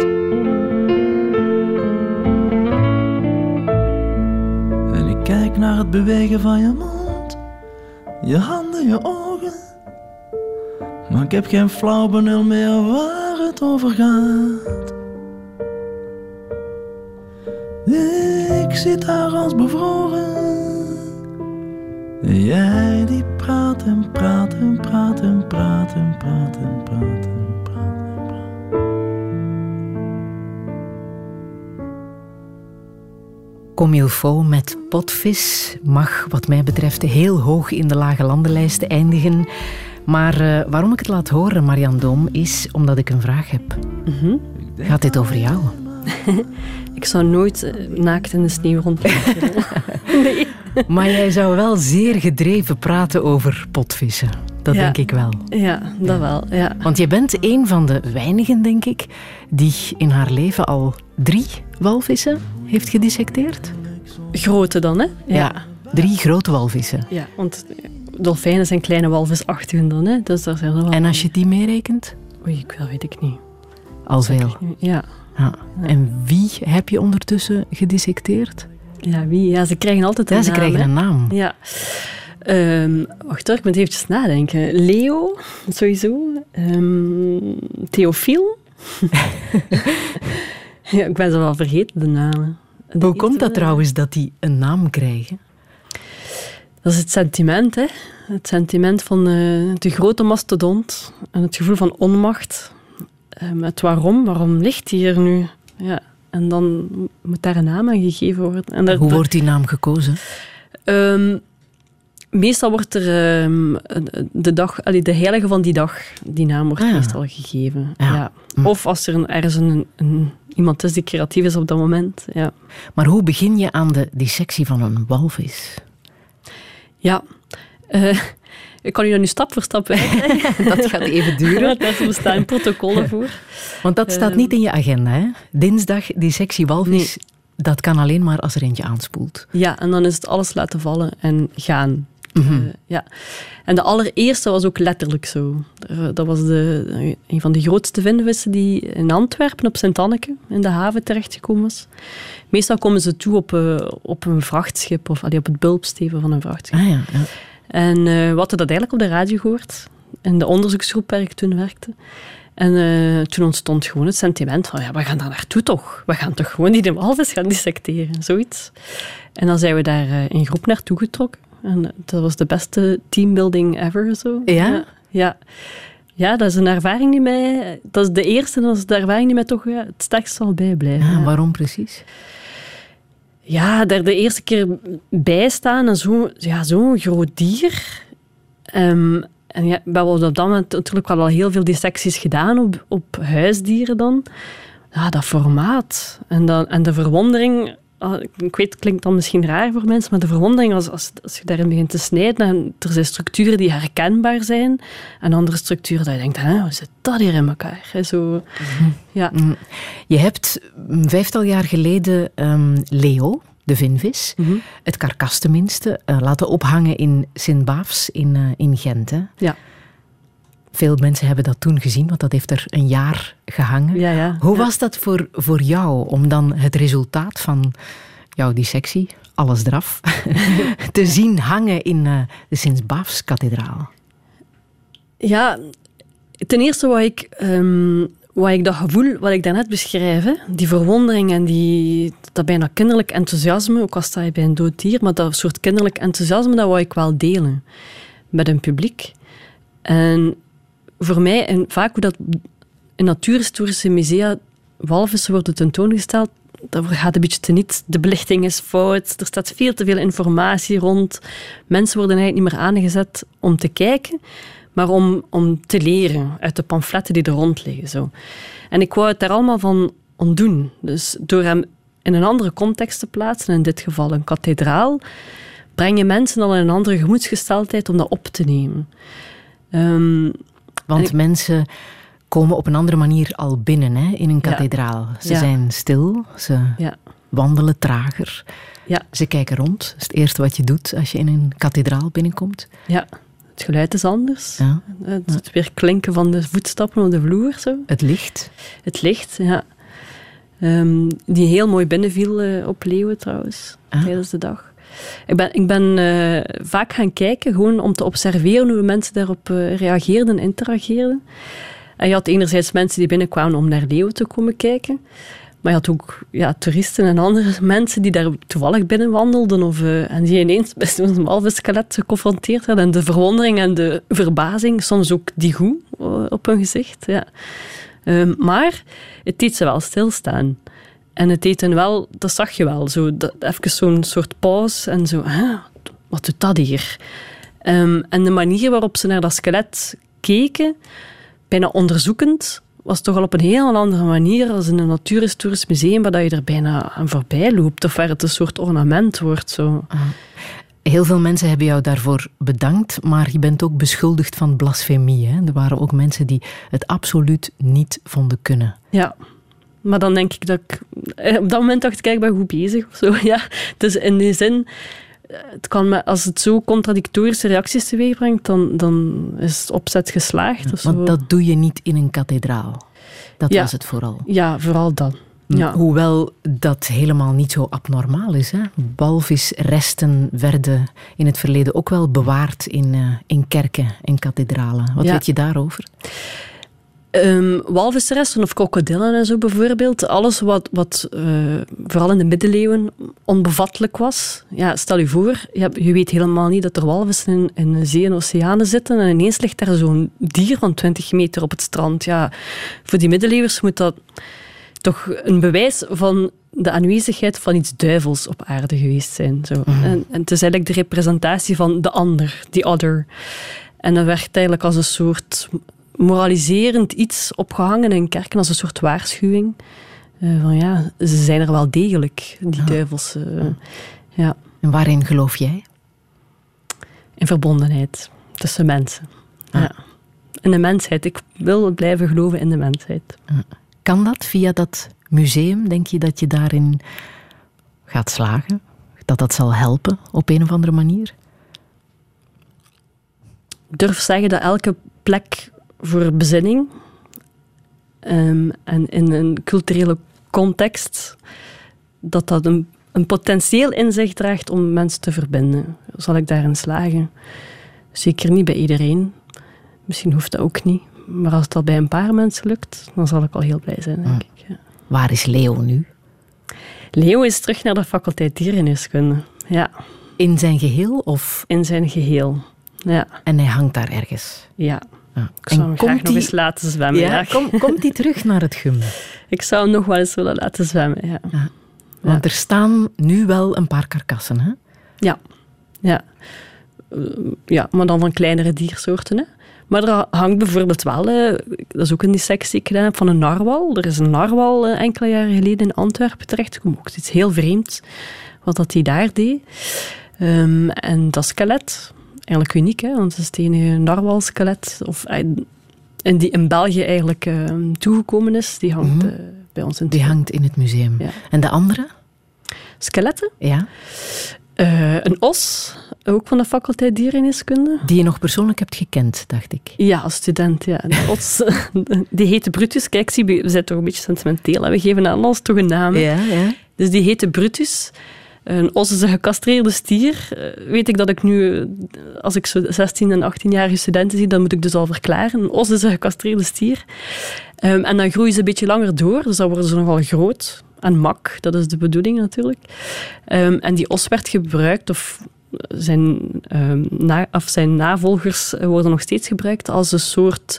En ik kijk naar het bewegen van je mond, je handen je ogen. Maar ik heb geen flauw benul meer waar het over gaat. Ik zit daar als bevroren. En jij die praat en praat en praat en praat en praat en praat en praat. Comilfo met potvis mag wat mij betreft heel hoog in de lage landenlijst eindigen. Maar eh, waarom ik het laat horen, Marian Doom, is omdat ik een vraag heb. Gaat dit over jou? Ik zou nooit eh, naakt in de sneeuw rondlopen. nee. Maar jij zou wel zeer gedreven praten over potvissen. Dat Ja. denk ik wel. Ja, dat wel. Ja. Want je bent een van de weinigen, denk ik, die in haar leven al drie walvissen heeft gedissecteerd. Grote dan, hè? Drie grote walvissen. Ja, want dolfijnen zijn kleine walvisachtigen dan, hè? Dus daar zijn er wel... En als je die meerekent, Oei, ik wel, weet ik niet. al veel. Ja. Ja. En wie heb je ondertussen gedissecteerd? Ja, wie? Ja, ze krijgen altijd een Ja, ze naam, krijgen hè? een naam. Ja. Ehm, wacht hoor, ik moet eventjes nadenken. Leo, sowieso. Ehm Theofiel. ja, ik ben ze wel vergeten, de namen. De Hoe komt dat trouwens dat die een naam krijgen? Dat is het sentiment, hè. Het sentiment van eh, de grote mastodont en het gevoel van onmacht. Ehm, het waarom, waarom ligt die hier nu? Ja. En dan moet daar een naam aan gegeven worden. En daar- Hoe wordt die naam gekozen? Ehm, meestal wordt er ehm, de, dag, allee, de heilige van die dag, die naam wordt Ah, meestal gegeven. Ja. Ja. Hm. Of als er een, ergens een, een, iemand is die creatief is op dat moment. Ja. Maar hoe begin je aan de dissectie van een walvis? ja. Eh, ik kan u dat nu stap voor stap uitleggen. Dat gaat even duren. Daar bestaan protocollen voor. Want dat staat Ehm. niet in je agenda, hè? Dinsdag dissectie walvis, dat kan alleen maar als er eentje aanspoelt. Ja, en dan is het alles laten vallen en gaan. Mhm. Eh, ja. En de allereerste was ook letterlijk zo. Er- Dat was de, een van de grootste vindvissen die in Antwerpen op Sint-Anneke in de haven terechtgekomen was. Meestal komen ze toe op, eh, op een vrachtschip of allee, op het bulpsteven van een vrachtschip. Ah ja, ja. En eh, we hadden dat eigenlijk op de radio gehoord. In de onderzoeksgroep waar ik toen werkte. En eh, toen ontstond gewoon het sentiment van, ja, we gaan daar naartoe toch? We gaan toch gewoon die de walvis gaan dissecteren, zoiets. En dan zijn we daar eh, in groep naartoe getrokken. En dat was de beste teambuilding ever, zo. Ja? Ja. Ja, dat is een ervaring die mij... Dat is de eerste, dat is de ervaring die mij toch ja, het sterkst zal bijblijven. Ah, ja. waarom precies? Ja, daar de eerste keer bij staan en zo'n ja, zo'n groot dier. Ehm, en ja, we hadden op dat moment natuurlijk wel al heel veel dissecties gedaan op, op huisdieren dan. Ja, dat formaat en, dan, en de verwondering. Ah, Ik weet, het klinkt dan misschien raar voor mensen, maar de verwondering als, als, als je daarin begint te snijden en er zijn structuren die herkenbaar zijn en andere structuren dat je denkt, hè, hoe zit dat hier in elkaar? Hè, Zo, ja. Mm. Je hebt een vijftal jaar geleden ehm, Leo, de vinvis, Mhm. het karkas tenminste, eh, laten ophangen in Sint-Baafs in, eh, in Gent. Hè? Ja. Veel mensen hebben dat toen gezien, want dat heeft er een jaar gehangen. Ja, ja. Hoe Ja. was dat voor, voor jou om dan het resultaat van jouw dissectie, alles eraf, te zien hangen in eh, de Sint-Baafs-kathedraal? Ja, ten eerste wat ik, ehm, wat ik dat gevoel wat ik daarnet beschrijf, hè, die verwondering en die, dat bijna kinderlijk enthousiasme, ook al sta je bij een dood dier, maar dat soort kinderlijk enthousiasme, dat wou ik wel delen met een publiek. En voor mij, en vaak hoe dat in natuurhistorische musea walvissen worden tentoongesteld, dat gaat een beetje te niet. De belichting is fout, er staat veel te veel informatie rond. Mensen worden eigenlijk niet meer aangezet om te kijken, maar om, om te leren uit de pamfletten die er rond liggen. Zo. En ik wou het daar allemaal van ontdoen. Dus door hem in een andere context te plaatsen, in dit geval een kathedraal, breng je mensen al in een andere gemoedsgesteldheid om dat op te nemen. Ehm, Want ik- mensen komen op een andere manier al binnen hè, in een kathedraal. Ze Ja. zijn stil, ze ja, wandelen trager, ja, ze kijken rond. Dat is het eerste wat je doet als je in een kathedraal binnenkomt. ja. Het geluid is anders. Ja. Het, het weer klinken van de voetstappen op de vloer. Zo. Het licht. Het licht, ja. Ehm, die heel mooi binnenviel eh, op Leeuwen trouwens, Ah. tijdens de dag. Ik ben, ik ben eh, vaak gaan kijken, gewoon om te observeren hoe mensen daarop eh, reageerden en interageerden. En je had enerzijds mensen die binnenkwamen om naar leeuwen te komen kijken. Maar je had ook ja, toeristen en andere mensen die daar toevallig binnen wandelden. Of, eh, en die ineens met zo'n walvisskelet geconfronteerd werden. En de verwondering en de verbazing, soms ook die goed op hun gezicht. Ja. Ehm, maar het deed ze wel stilstaan. En het hen wel, dat zag je wel, zo, dat, even zo'n soort pauze en zo, hè, wat doet dat hier? Ehm, en de manier waarop ze naar dat skelet keken, bijna onderzoekend, was toch al op een heel andere manier als in een natuurhistorisch museum, waar je er bijna aan voorbij loopt, of waar het een soort ornament wordt. Zo. Heel veel mensen hebben jou daarvoor bedankt, maar je bent ook beschuldigd van blasfemie. Hè? Er waren ook mensen die het absoluut niet vonden kunnen. Ja. Maar dan denk ik dat ik... eh, Op dat moment dacht ik, kijk, ik ben goed bezig of zo. Ja. Dus in die zin, eh, het kan me, als het zo contradictorische reacties teweeg brengt, dan, dan is het opzet geslaagd. Of zo. Want dat doe je niet in een kathedraal. Dat Ja. was het vooral. Ja, vooral dan. Ja. Hoewel dat helemaal niet zo abnormaal is. Hè? Walvisresten werden in het verleden ook wel bewaard in, eh, in kerken en kathedralen. Wat Ja. weet je daarover? Ehm walvisresten of krokodillen en zo bijvoorbeeld. Alles wat, wat eh, vooral in de middeleeuwen onbevattelijk was. Ja, stel je voor, je, hebt- je weet helemaal niet dat er walvissen in, in de zee en oceanen zitten en ineens ligt daar zo'n dier van 20 meter op het strand. Ja, voor die middeleeuwers moet dat toch een bewijs van de aanwezigheid van iets duivels op aarde geweest zijn. Zo. En, en het is eigenlijk de representatie van de ander, the other. En dat werd eigenlijk als een soort moraliserend iets opgehangen in kerken, als een soort waarschuwing. Eh, van ja, ze zijn er wel degelijk, die duivels. eh, ja, En waarin geloof jij? in verbondenheid tussen mensen. Ja. In de mensheid. Ik wil blijven geloven in de mensheid. Kan dat via dat museum? Denk je dat je daarin gaat slagen? Dat dat zal helpen op een of andere manier? Ik durf zeggen dat elke plek voor bezinning ehm, en in een culturele context, dat dat een, een potentieel in zich draagt om mensen te verbinden. Zal ik daarin slagen? Zeker niet bij iedereen. Misschien hoeft dat ook niet. Maar als dat bij een paar mensen lukt, dan zal ik al heel blij zijn, denk ik. Ja. Waar is Leo nu? Leo is terug naar de faculteit dierenwiskunde. Ja, In zijn geheel of... in zijn geheel. Ja, En hij hangt daar ergens. ja. Ja. Ik zou En hem graag nog eens laten zwemmen. Ja, Ja, kom, komt hij terug naar het gym? Ik zou hem nog wel eens willen laten zwemmen, ja. Want er staan nu wel een paar karkassen, hè? Ja. Ja. Eh, ja, maar dan van kleinere diersoorten. Hè. Maar er hangt bijvoorbeeld wel, eh, dat is ook een dissectie die ik gedaan heb, van een narwal. Er is een narwal eh, enkele jaren geleden in Antwerpen terechtgekomen. Ook iets heel vreemds, wat dat hij daar deed. Ehm, en dat skelet, eigenlijk uniek, hè, want het is het enige narwalskelet, of, eh, en die in België eigenlijk eh, toegekomen is, die hangt eh, bij ons in het Die hangt in het museum. Ja. En de andere? Skeletten. Ja. Een os, ook van de faculteit dierenwiskunde. Die je nog persoonlijk hebt gekend, dacht ik. Ja, als student, ja. De os, die heette Brutus. Kijk, zie, we zijn toch een beetje sentimenteel. Hè? We geven aan alles toch een naam. Ja, ja. Dus die heette Brutus. Een os is een gecastreerde stier. Eh, Weet ik dat ik nu, eh, als ik zo 16 en 18-jarige studenten zie, dan moet ik dus al verklaren. Een os is een gecastreerde stier. Ehm, en dan groeien ze een beetje langer door, dus dan worden ze nogal groot. En mak, dat is de bedoeling natuurlijk. Ehm, en die os werd gebruikt, of zijn, ehm, na, zijn navolgers eh, worden nog steeds gebruikt als een soort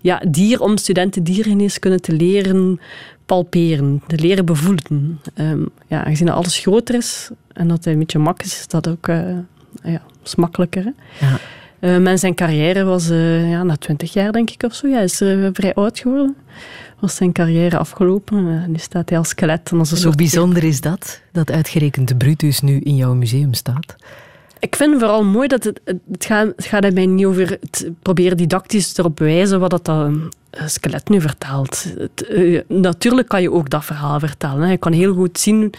ja, dier om studenten diergeneeskunde te leren palperen, te leren bevoelen. Ehm, ja, aangezien dat alles groter is en dat hij een beetje mak is, is dat ook eh, ja, is makkelijker. Hè? Ja. Ehm, en zijn carrière was eh, ja, na twintig jaar, denk ik, of zo. Ja, hij is eh, vrij oud geworden. Was zijn carrière afgelopen. Nu staat hij als skelet en als een soort bijzonder is dat, dat uitgerekend de Brutus nu in jouw museum staat. Ik vind vooral mooi dat het, het, gaat, het gaat mij niet over het proberen didactisch erop wijzen wat dat, dat eh, skelet nu vertelt. Het, eh, natuurlijk kan je ook dat verhaal vertellen. Hè. Je kan heel goed zien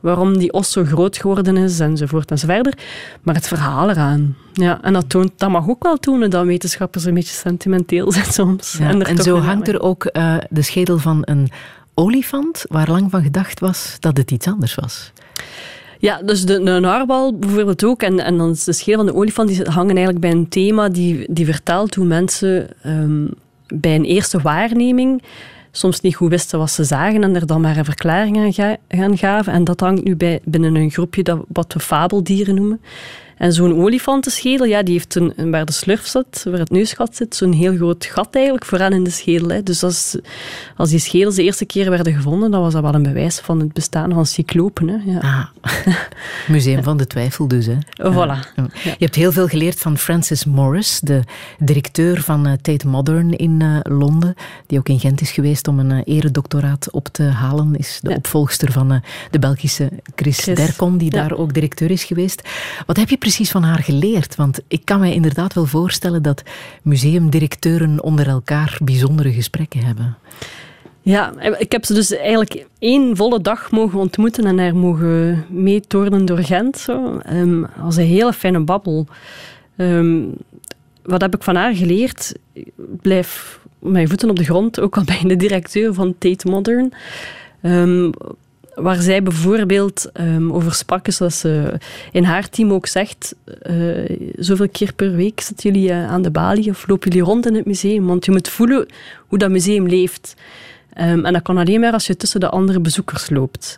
waarom die os zo groot geworden is, enzovoort enzoverder. Maar het verhaal eraan. Ja, en dat, toont, dat mag ook wel tonen dat wetenschappers een beetje sentimenteel zijn soms. Ja, en zo hangt er ook eh, de schedel van een olifant, waar lang van gedacht was dat het iets anders was. Ja, dus de, de narwal bijvoorbeeld ook. En, en dan is de schedel van de olifant die hangen eigenlijk bij een thema die, die vertelt hoe mensen ehm, bij een eerste waarneming soms niet goed wisten wat ze zagen en er dan maar een verklaring aan ga- gaan gaven. En dat hangt nu bij, binnen een groepje dat wat we fabeldieren noemen. En zo'n olifantenschedel, ja, die heeft een, waar de slurf zit, waar het neusgat zit, zo'n heel groot gat eigenlijk vooraan in de schedel. Hè. Dus als, als die schedels de eerste keer werden gevonden, dan was dat wel een bewijs van het bestaan van cyclopen. Hè. Ja. Ah, Museum van de Twijfel dus. Hè. Voilà. Ja. Je hebt heel veel geleerd van Francis Morris, de directeur van eh, Tate Modern in eh, Londen, die ook in Gent is geweest om een eh, eredoctoraat op te halen. Is de opvolgster van de Belgische Chris, Chris. Dercon, die daar ook directeur is geweest. Wat heb je precies van haar geleerd? Want ik kan mij inderdaad wel voorstellen dat museumdirecteuren onder elkaar bijzondere gesprekken hebben. Ja, ik heb ze dus eigenlijk één volle dag mogen ontmoeten en haar mogen meetornen door Gent. Zo. Ehm, was een hele fijne babbel. Ehm, wat heb ik van haar geleerd? Blijf met je voeten op de grond, ook al je de directeur van Tate Modern. Ehm, waar zij bijvoorbeeld ehm, over sprak, is dat ze in haar team ook zegt, eh, zoveel keer per week zitten jullie eh, aan de balie of lopen jullie rond in het museum, want je moet voelen hoe dat museum leeft. Ehm, en dat kan alleen maar als je tussen de andere bezoekers loopt.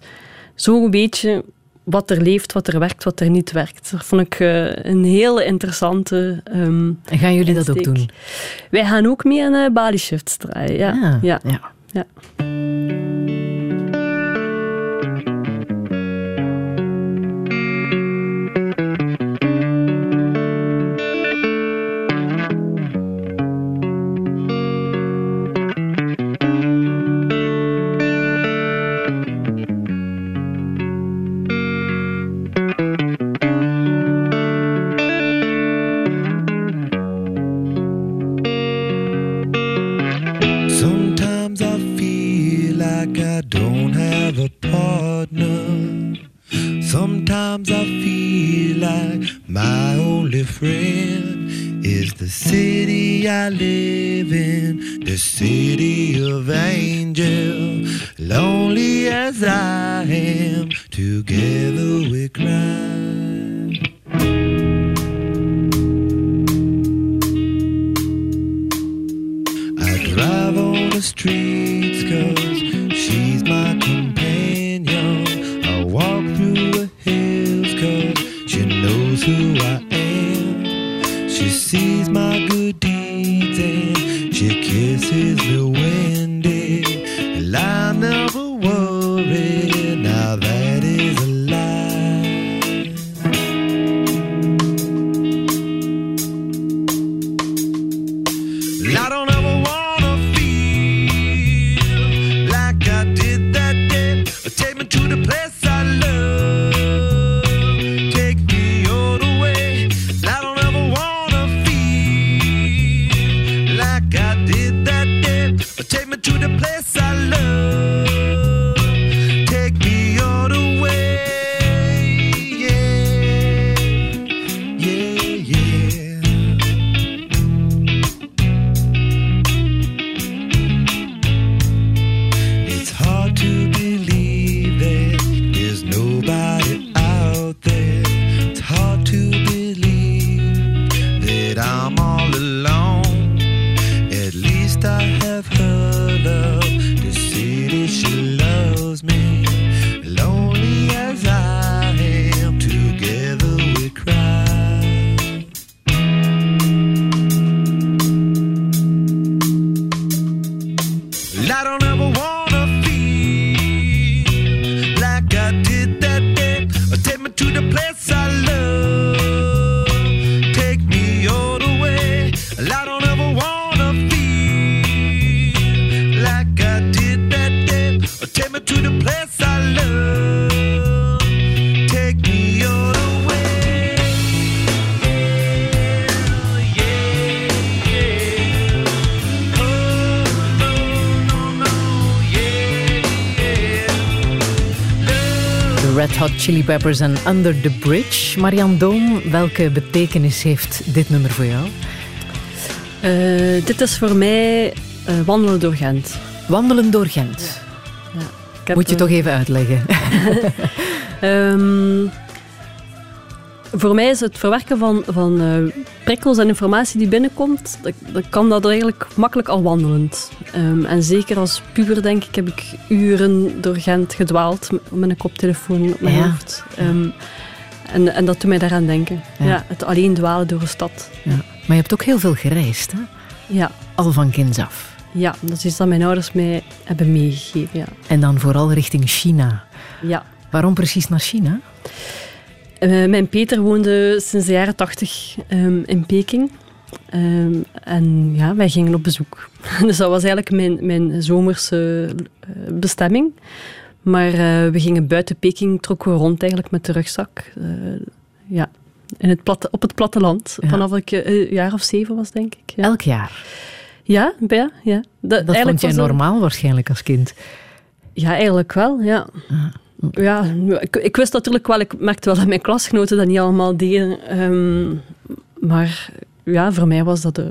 Zo weet je wat er leeft, wat er werkt, wat er niet werkt. Dat vond ik eh, een hele interessante. ehm, En gaan jullie dat ook doen? Wij gaan ook mee aan uh, Bali Shifts draaien. Ja. Ah, ja. ja. ja. Chili Peppers en Under the Bridge. Marianne Doom, welke betekenis heeft dit nummer voor jou? Eh, dit is voor mij eh, wandelen door Gent. Wandelen door Gent. Heb, Moet je toch even uitleggen. Ehm, voor mij is het verwerken van, van eh, prikkels en informatie die binnenkomt, dat, dat kan dat eigenlijk makkelijk al wandelend. Ehm, en zeker als puber, denk ik, heb ik uren door Gent gedwaald met, een koptelefoon op mijn Ja. hoofd. Ehm, en, en dat doet mij daaraan denken. Ja. Ja. het alleen dwalen door een stad. Ja. Maar je hebt ook heel veel gereisd, hè? Ja, al van kinds af. ja, dat is iets dat mijn ouders mij hebben meegegeven. Ja. En dan vooral richting China. ja. Waarom precies naar China? Eh, mijn Peter woonde sinds de jaren tachtig ehm, in Peking. Ehm, en ja, wij gingen op bezoek. dus dat was eigenlijk mijn, mijn zomerse eh, bestemming. Maar eh, we gingen buiten Peking, trokken we rond eigenlijk met de rugzak. Ja, in het platte, op het platteland. Ja. Vanaf ik een jaar of zeven was, denk ik. Ja, Elk jaar. ja, ja. ja. Dat vond jij dat- normaal waarschijnlijk als kind. Ja, eigenlijk wel, ja. Ja, ik, ik wist natuurlijk wel, ik merkte wel dat mijn klasgenoten dat niet allemaal deden. ehm, maar ja, voor mij was dat eh,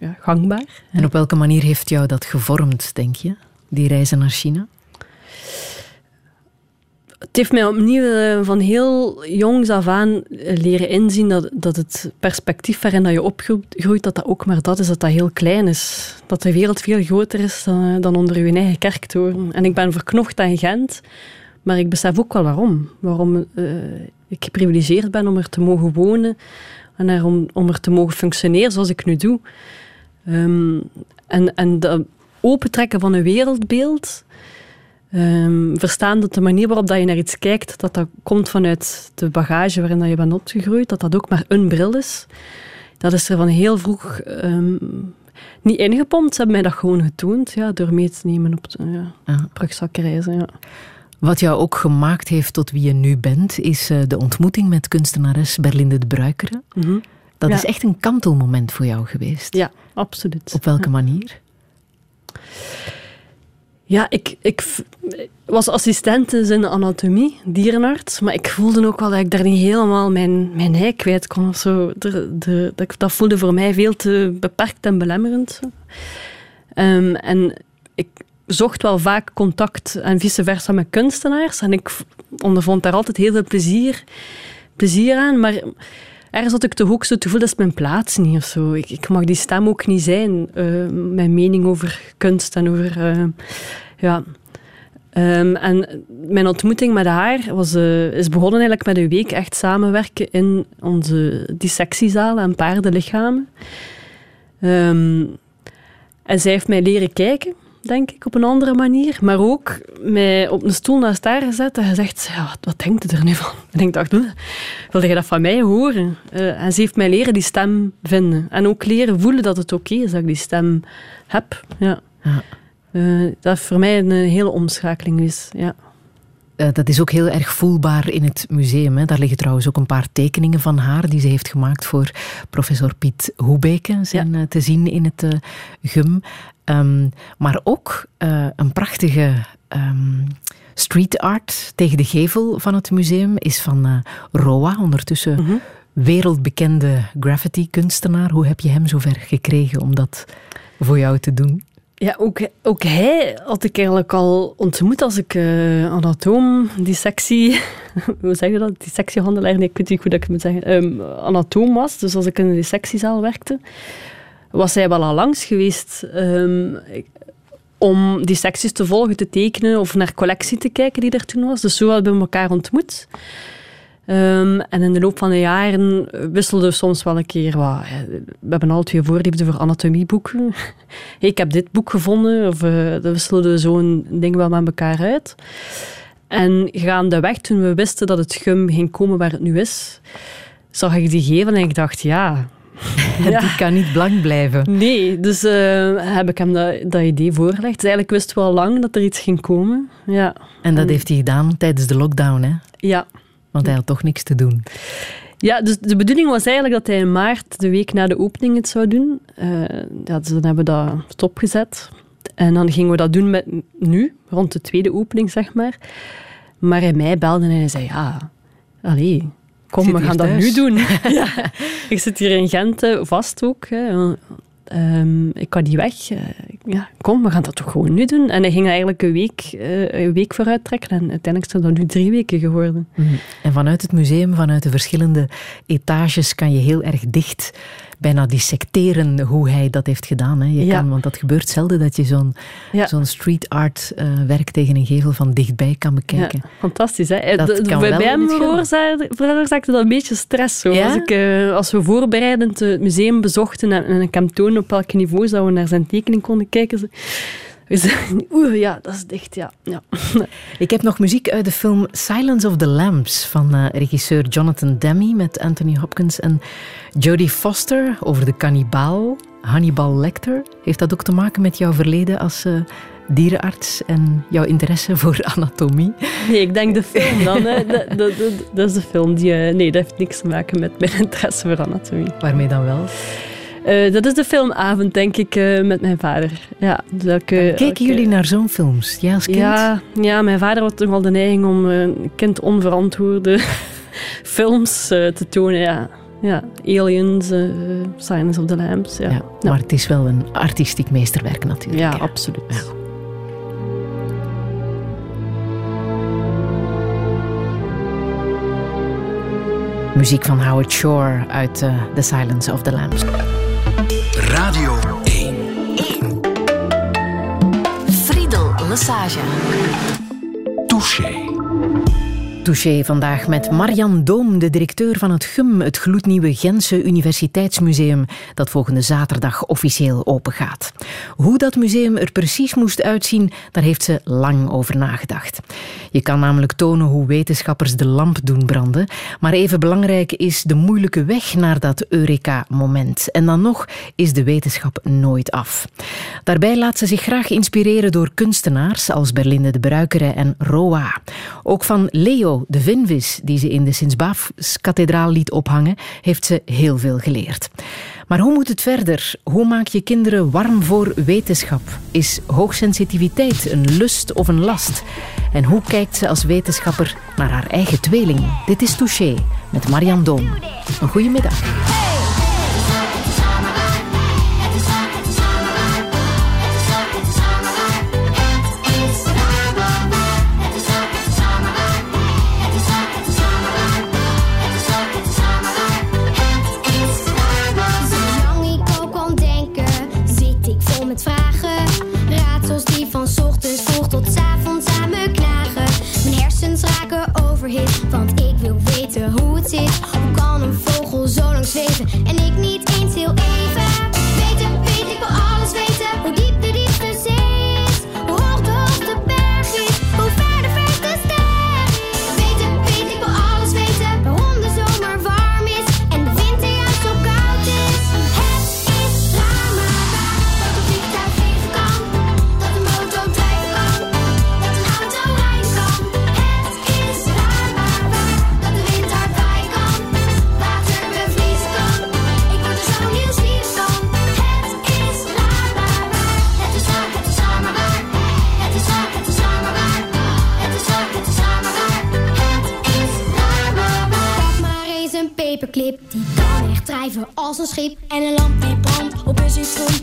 ja, gangbaar. En op welke manier heeft jou dat gevormd, denk je? Die reizen naar China? Het heeft mij opnieuw eh, van heel jongs af aan eh, leren inzien dat, dat het perspectief waarin dat je opgroeit, dat dat ook maar dat is, dat dat heel klein is. Dat de wereld veel groter is dan, dan onder je eigen kerktoren. En ik ben verknocht aan Gent, maar ik besef ook wel waarom. Waarom eh, ik geprivilegeerd ben om er te mogen wonen en er om, om er te mogen functioneren zoals ik nu doe. Ehm, en, en dat opentrekken van een wereldbeeld... Ehm, verstaan dat de manier waarop dat je naar iets kijkt, dat dat komt vanuit de bagage waarin dat je bent opgegroeid, dat dat ook maar een bril is. Dat is er van heel vroeg ehm, niet ingepompt. Ze hebben mij dat gewoon getoond, ja, door mee te nemen op, de- ja, Ja. op rugzakreizen. Ja. Wat jou ook gemaakt heeft tot wie je nu bent, is eh, de ontmoeting met kunstenares Berlinde de Bruikere. Mhm. Dat Ja. is echt een kantelmoment voor jou geweest. ja, absoluut. Op welke manier? Ja, ik, ik was assistent in de anatomie, dierenarts, maar ik voelde ook wel dat ik daar niet helemaal mijn, mijn ei kwijt kon. Of zo. De, de, dat, dat voelde voor mij veel te beperkt en belemmerend. Ehm, en ik zocht wel vaak contact en vice versa met kunstenaars. En ik ondervond daar altijd heel veel plezier, plezier aan. Maar ergens had ik toch ook zo het gevoel, dat is mijn plaats niet of zo. Ik, ik mag die stem ook niet zijn. eh, mijn mening over kunst en over... eh, ja. Ehm, en mijn ontmoeting met haar was, eh, is begonnen eigenlijk met een week echt samenwerken in onze dissectiezaal aan paardenlichamen. Ehm, en zij heeft mij leren kijken, denk ik, op een andere manier. Maar ook mij op een stoel naast haar gezet en gezegd, ja, wat, denkt u er nu van? En ik dacht, "Huh, wilde je dat van mij horen? Eh, en ze heeft mij leren die stem vinden. En ook leren voelen dat het oké is dat ik die stem heb. Ja. Ja. Eh, dat voor mij een eh, hele omschakeling is. Ja. Eh, dat is ook heel erg voelbaar in het museum. Hè. Daar liggen trouwens ook een paar tekeningen van haar die ze heeft gemaakt voor professor Piet Hoebeke. Zijn eh, te zien in het eh, GUM. Ehm, maar ook een prachtige ehm, street art tegen de gevel van het museum is van Roa, ondertussen Mhm. wereldbekende graffiti-kunstenaar. Hoe heb je hem zover gekregen om dat voor jou te doen? Ja, ook, hij had ik eigenlijk al ontmoet als ik eh anatoom, dissectie, hoe zeg je dat? Dissectiehandelaar, nee, ik weet niet hoe dat ik moet zeggen, Ehm, anatoom was. Dus als ik in een dissectiezaal werkte, was hij wel al langs geweest ik- om dissecties te volgen, te tekenen of naar collectie te kijken die er toen was. Dus zo hebben we elkaar ontmoet. Ehm, en in de loop van de jaren wisselden we soms wel een keer wat. ja, We hebben alle twee voorliefde voor anatomieboeken. ik heb dit boek gevonden, of uh, dan wisselden we zo'n ding wel met elkaar uit. En gaandeweg, toen we wisten dat het gum ging komen waar het nu is, zag ik die geven en ik dacht, ja... ja. Die kan niet blank blijven. Nee, dus uh, heb ik hem dat, dat idee voorgelegd. Dus eigenlijk wisten we al lang dat er iets ging komen. Ja. En dat en, heeft hij gedaan tijdens de lockdown, hè? Ja. Want hij had toch niks te doen. Ja, dus de bedoeling was eigenlijk dat hij in maart, de week na de opening, het zou doen. Uh, ja, dus dan hebben we dat stopgezet. En dan gingen we dat doen met nu, rond de tweede opening, zeg maar. Maar hij mij belde en hij zei, ja, allee, kom, we gaan dat nu doen. ja, ik zit hier in Gent uh, vast ook. Hè. Um, ik kan niet weg. Ik ja, kom, we gaan dat toch gewoon nu doen. En hij ging eigenlijk een week, eh, een week vooruit trekken. En uiteindelijk zijn dat nu drie weken geworden. Mhm. En vanuit het museum, vanuit de verschillende etages, kan je heel erg dicht bijna dissecteren hoe hij dat heeft gedaan. Hè. Je Ja. kan, want dat gebeurt zelden dat je zo'n Ja. zo'n street art eh, werk tegen een gevel van dichtbij kan bekijken. Ja, fantastisch. Hè? Dat kan bij wel film. veroorzaakte dat een beetje stress. Ja? Als, ik, eh, als we voorbereidend het museum bezochten en, en ik hem toonde op welk niveau dat we naar zijn tekening konden kijken. ze- Oeh, ja, dat is dicht, ja. ja. Ik heb nog muziek uit de film Silence of the Lambs van eh, regisseur Jonathan Demme met Anthony Hopkins en Jodie Foster over de kannibaal Hannibal Lecter. Heeft dat ook te maken met jouw verleden als eh, dierenarts en jouw interesse voor anatomie? Nee, ik denk de film dan. Hè. Dat, dat, dat, dat is de film. Die, eh, nee, dat heeft niks te maken met mijn interesse voor anatomie. Waarmee dan wel? Eh, dat is de filmavond, denk ik, eh, met mijn vader. Ja, dus elke- Kijken elke- jullie naar zo'n films? Jij als kind? Ja, ja, mijn vader had toch wel de neiging om eh, kind onverantwoorde films eh, te tonen. Ja. Ja, Aliens, eh Silence of the Lambs. Ja, Ja, maar het is wel een artistiek meesterwerk natuurlijk. ja absoluut. Ja. Muziek van Howard Shore uit eh, The Silence of the Lambs. Radio 1. Friedel Lassage. Touché. Touché vandaag met Marian Doom, de directeur van het GUM, het gloednieuwe Gentse Universiteitsmuseum, dat volgende zaterdag officieel opengaat. Hoe dat museum er precies moest uitzien, daar heeft ze lang over nagedacht. Je kan namelijk tonen hoe wetenschappers de lamp doen branden, maar even belangrijk is de moeilijke weg naar dat Eureka-moment. En dan nog is de wetenschap nooit af. Daarbij laat ze zich graag inspireren door kunstenaars als Berlinde de Bruikere en Roa. Ook van Leo, de vinvis die ze in de Sint-Baafs-kathedraal liet ophangen, heeft ze heel veel geleerd. Maar hoe moet het verder? Hoe maak je kinderen warm voor wetenschap? Is hoogsensitiviteit een lust of een last? En hoe kijkt ze als wetenschapper naar haar eigen tweeling? Dit is Touché met Marian Doom. Een goede middag. Zo die kan echt drijven als een schip. En een lamp die brandt op een citron.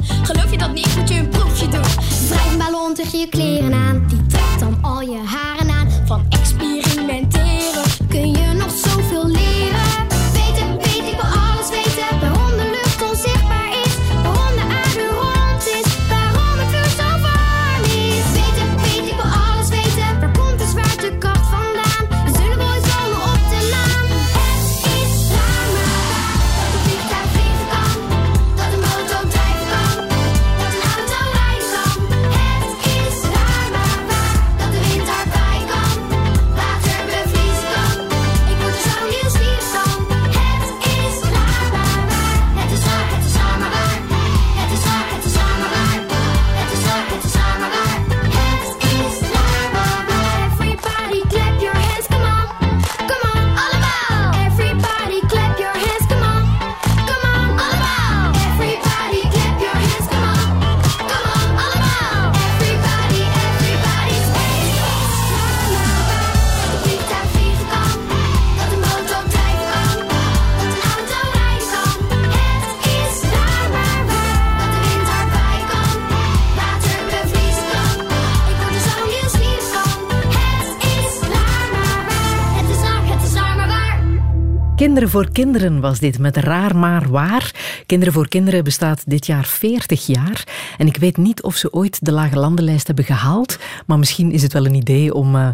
Kinderen voor Kinderen was dit met Raar Maar Waar. Kinderen voor Kinderen bestaat dit jaar 40 jaar. En ik weet niet of ze ooit de Lage Landenlijst hebben gehaald. Maar misschien is het wel een idee om eh,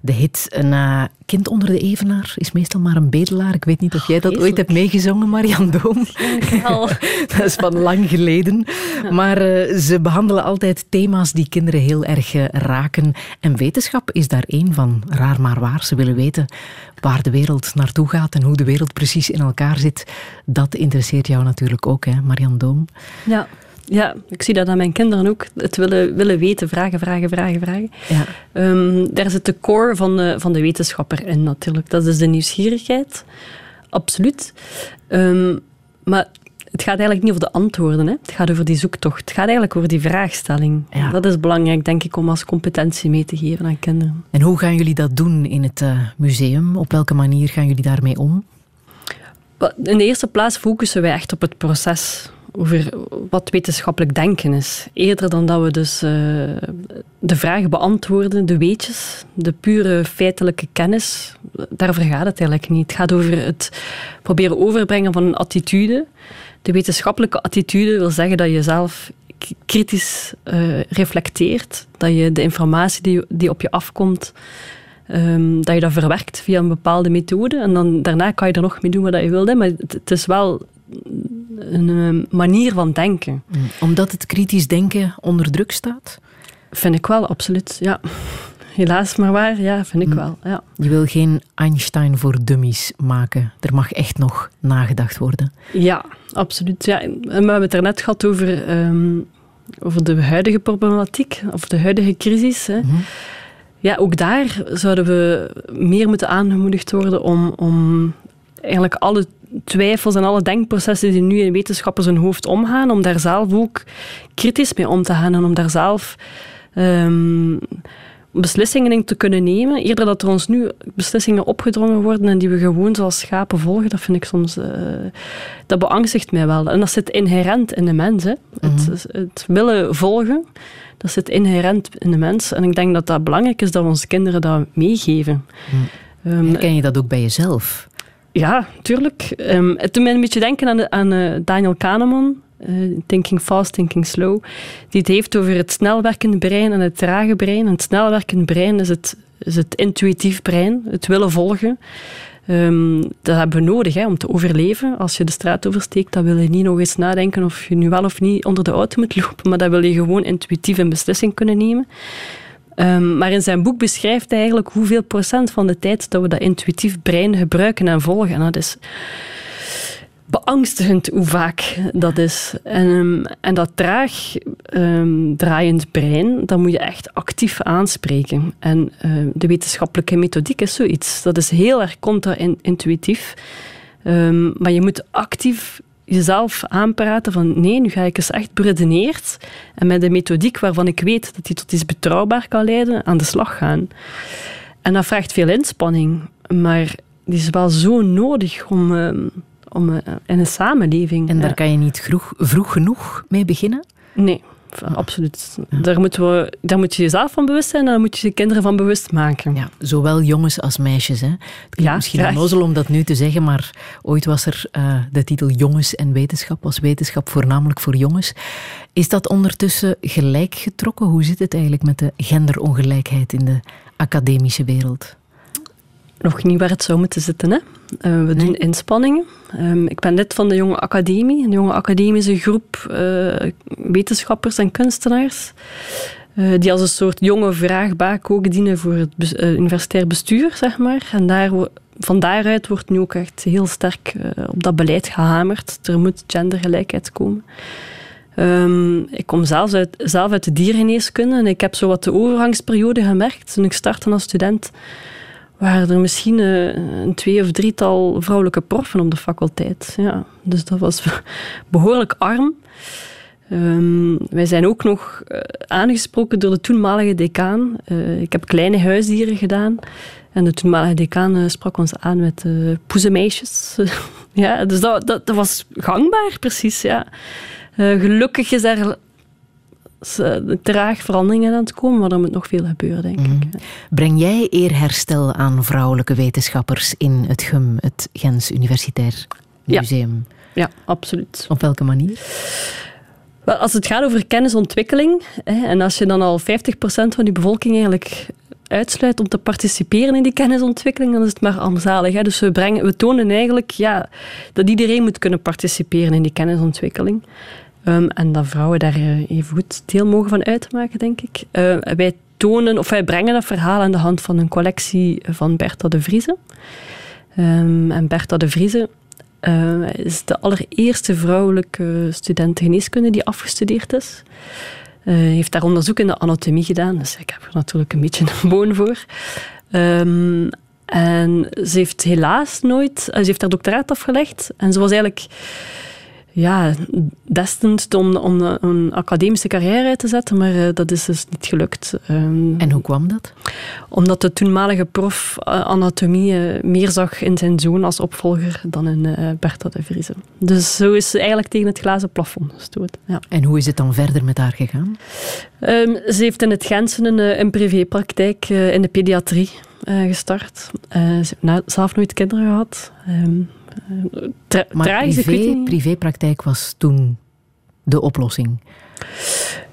de hit Een eh, kind onder de evenaar is meestal maar een bedelaar. Ik weet niet of jij dat ooit hebt meegezongen, Marian Doom. dat is van lang geleden. Maar eh, ze behandelen altijd thema's die kinderen heel erg eh, raken. En wetenschap is daar één van. Raar maar waar. Ze willen weten waar de wereld naartoe gaat en hoe de wereld precies in elkaar zit. Dat interesseert jou natuurlijk ook, hè, Marian Doom. Ja. Ja, ik zie dat aan mijn kinderen ook. Het willen, willen weten, vragen, vragen, vragen, vragen. Ja. Ehm, daar zit de core van de, van de wetenschapper in natuurlijk. Dat is de nieuwsgierigheid. Absoluut. Ehm, maar het gaat eigenlijk niet over de antwoorden. Hè. Het gaat over die zoektocht. Het gaat eigenlijk over die vraagstelling. Ja. Dat is belangrijk, denk ik, om als competentie mee te geven aan kinderen. En hoe gaan jullie dat doen in het eh, museum? Op welke manier gaan jullie daarmee om? In de eerste plaats focussen wij echt op het proces. Over wat wetenschappelijk denken is. Eerder dan dat we dus eh, de vragen beantwoorden, de weetjes, de pure feitelijke kennis. Daarover gaat het eigenlijk niet. Het gaat over het proberen overbrengen van een attitude. De wetenschappelijke attitude wil zeggen dat je zelf kritisch eh, reflecteert. Dat je de informatie die, die op je afkomt, Ehm, dat je dat verwerkt via een bepaalde methode. En dan, daarna kan je er nog mee doen wat je wilde. Maar het is wel een eh, manier van denken. Omdat het kritisch denken onder druk staat? Vind ik wel, absoluut. Ja. Helaas maar waar, ja, vind ik wel. Ja. Je wil geen Einstein voor dummies maken. Er mag echt nog nagedacht worden. Ja, absoluut. Ja. En we hebben het er net gehad over, ehm, over de huidige problematiek, of de huidige crisis. Hè. Ja, ook daar zouden we meer moeten aangemoedigd worden om, om eigenlijk alle twijfels en alle denkprocessen die nu in wetenschappers hun hoofd omgaan, om daar zelf ook kritisch mee om te gaan en om daar zelf ehm, beslissingen in te kunnen nemen. Eerder dat er ons nu beslissingen opgedrongen worden en die we gewoon zoals schapen volgen, dat vind ik soms... eh, dat beangstigt mij wel. En dat zit inherent in de mens. Hè. het, het willen volgen, dat zit inherent in de mens. En ik denk dat dat belangrijk is dat we onze kinderen dat meegeven. Ehm, Herken je dat ook bij jezelf? Ja, tuurlijk. Ehm, het doet mij een beetje denken aan, aan eh, Daniel Kahneman, eh, Thinking Fast, Thinking Slow, die het heeft over het snelwerkende brein en het trage brein. Het snelwerkende brein is het, is het intuïtief brein, het willen volgen. Ehm, dat hebben we nodig hè, om te overleven. Als je de straat oversteekt, dan wil je niet nog eens nadenken of je nu wel of niet onder de auto moet lopen, maar dan wil je gewoon intuïtief een beslissing kunnen nemen. Ehm, maar in zijn boek beschrijft hij eigenlijk hoeveel procent van de tijd dat we dat intuïtief brein gebruiken en volgen. En dat is beangstigend hoe vaak dat is. En, ehm, en dat traag ehm, draaiend brein, dat moet je echt actief aanspreken. En de wetenschappelijke methodiek is zoiets. Dat is heel erg contra-intuïtief. Maar je moet actief jezelf aanpraten van nee, nu ga ik eens echt beredeneerd en met een methodiek waarvan ik weet dat die tot iets betrouwbaar kan leiden, aan de slag gaan. En dat vraagt veel inspanning, maar die is wel zo nodig om, ehm, om eh, in een samenleving... En daar kan je niet vroeg, vroeg genoeg mee beginnen? Nee, absoluut. Daar, moeten we, daar moet je jezelf van bewust zijn en daar moet je je kinderen van bewust maken. Ja, zowel jongens als meisjes. Hè? Het klinkt Ja, misschien graag. onnozel om dat nu te zeggen, maar ooit was er eh, de titel Jongens en Wetenschap, was wetenschap voornamelijk voor jongens. Is dat ondertussen gelijk getrokken? Hoe zit het eigenlijk met de genderongelijkheid in de academische wereld? Nog niet waar het zou moeten zitten. Hè? Eh, we doen inspanningen. Ehm, ik ben lid van de Jonge Academie. Een jonge academische groep eh, wetenschappers en kunstenaars. eh, die als een soort jonge vraagbaak ook dienen voor het universitair bestuur, zeg maar. En daar, van daaruit wordt nu ook echt heel sterk op dat beleid gehamerd. Er moet gendergelijkheid komen. Ehm, ik kom zelf uit, zelf uit de diergeneeskunde en ik heb zo wat de overgangsperiode gemerkt. Toen ik startte als student, waren er misschien eh, een twee of drietal vrouwelijke proffen op de faculteit. Ja, dus dat was behoorlijk arm. Ehm, wij zijn ook nog eh, aangesproken door de toenmalige decaan. Eh, ik heb kleine huisdieren gedaan. En de toenmalige decaan sprak ons aan met eh poezenmeisjes. ja, dus dat, dat, was gangbaar, precies. Ja. Gelukkig is eh, traag veranderingen aan het komen, maar er moet nog veel gebeuren, denk Mhm. ik. Breng jij eerherstel aan vrouwelijke wetenschappers in het GUM, het Gens Universitair Ja. Museum? Ja, absoluut. Op welke manier? Wel, als het gaat over kennisontwikkeling, hè, en als je dan al 50% van die bevolking eigenlijk uitsluit om te participeren in die kennisontwikkeling, dan is het maar armzalig. Hè. Dus we, brengen, we tonen eigenlijk ja, dat iedereen moet kunnen participeren in die kennisontwikkeling. Ehm, en dat vrouwen daar eh, even goed deel mogen van uitmaken, denk ik. Eh, wij tonen, of wij brengen dat verhaal aan de hand van een collectie van Bertha de Vrieze. Ehm, en Bertha de Vrieze eh, is de allereerste vrouwelijke student geneeskunde die afgestudeerd is. Eh, heeft daar onderzoek in de anatomie gedaan, dus ik heb er natuurlijk een beetje een boon voor. Ehm, en ze heeft helaas nooit... ze heeft haar doctoraat afgelegd en ze was eigenlijk ja, destined om, om een academische carrière uit te zetten, maar eh, dat is dus niet gelukt. Ehm, En hoe kwam dat? omdat de toenmalige prof eh, anatomie eh, meer zag in zijn zoon als opvolger dan in Bertha de Vrieze. Dus zo is ze eigenlijk tegen het glazen plafond gestoten. Ja. En hoe is het dan verder met haar gegaan? Ehm, ze heeft in het Gentse een, een privépraktijk in de pediatrie gestart. Ze heeft zelf nooit kinderen gehad. Ehm, eh, tra- Maar privé, privépraktijk was toen de oplossing.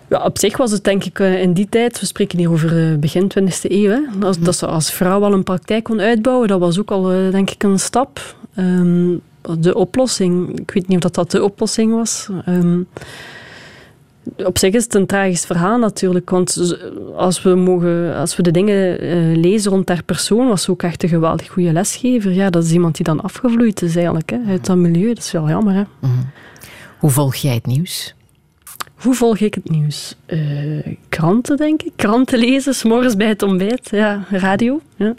Ja, op zich was het denk ik eh, in die tijd, we spreken hier over eh, begin 20e eeuw, hè, als, dat ze als vrouw al een praktijk kon uitbouwen, dat was ook al eh, denk ik een stap. Ehm, de oplossing, ik weet niet of dat, dat de oplossing was. Ehm, op zich is het een tragisch verhaal natuurlijk, want als we, mogen, als we de dingen eh, lezen rond haar persoon, was ze ook echt een geweldig goede lesgever. Ja, dat is iemand die dan afgevloeid is eigenlijk, hè, uit dat milieu. Dat is wel jammer, hè. Hoe volg jij het nieuws? Hoe volg ik het nieuws? Eh, kranten, denk ik. Kranten lezen, 's morgens bij het ontbijt. Ja, radio. Ja.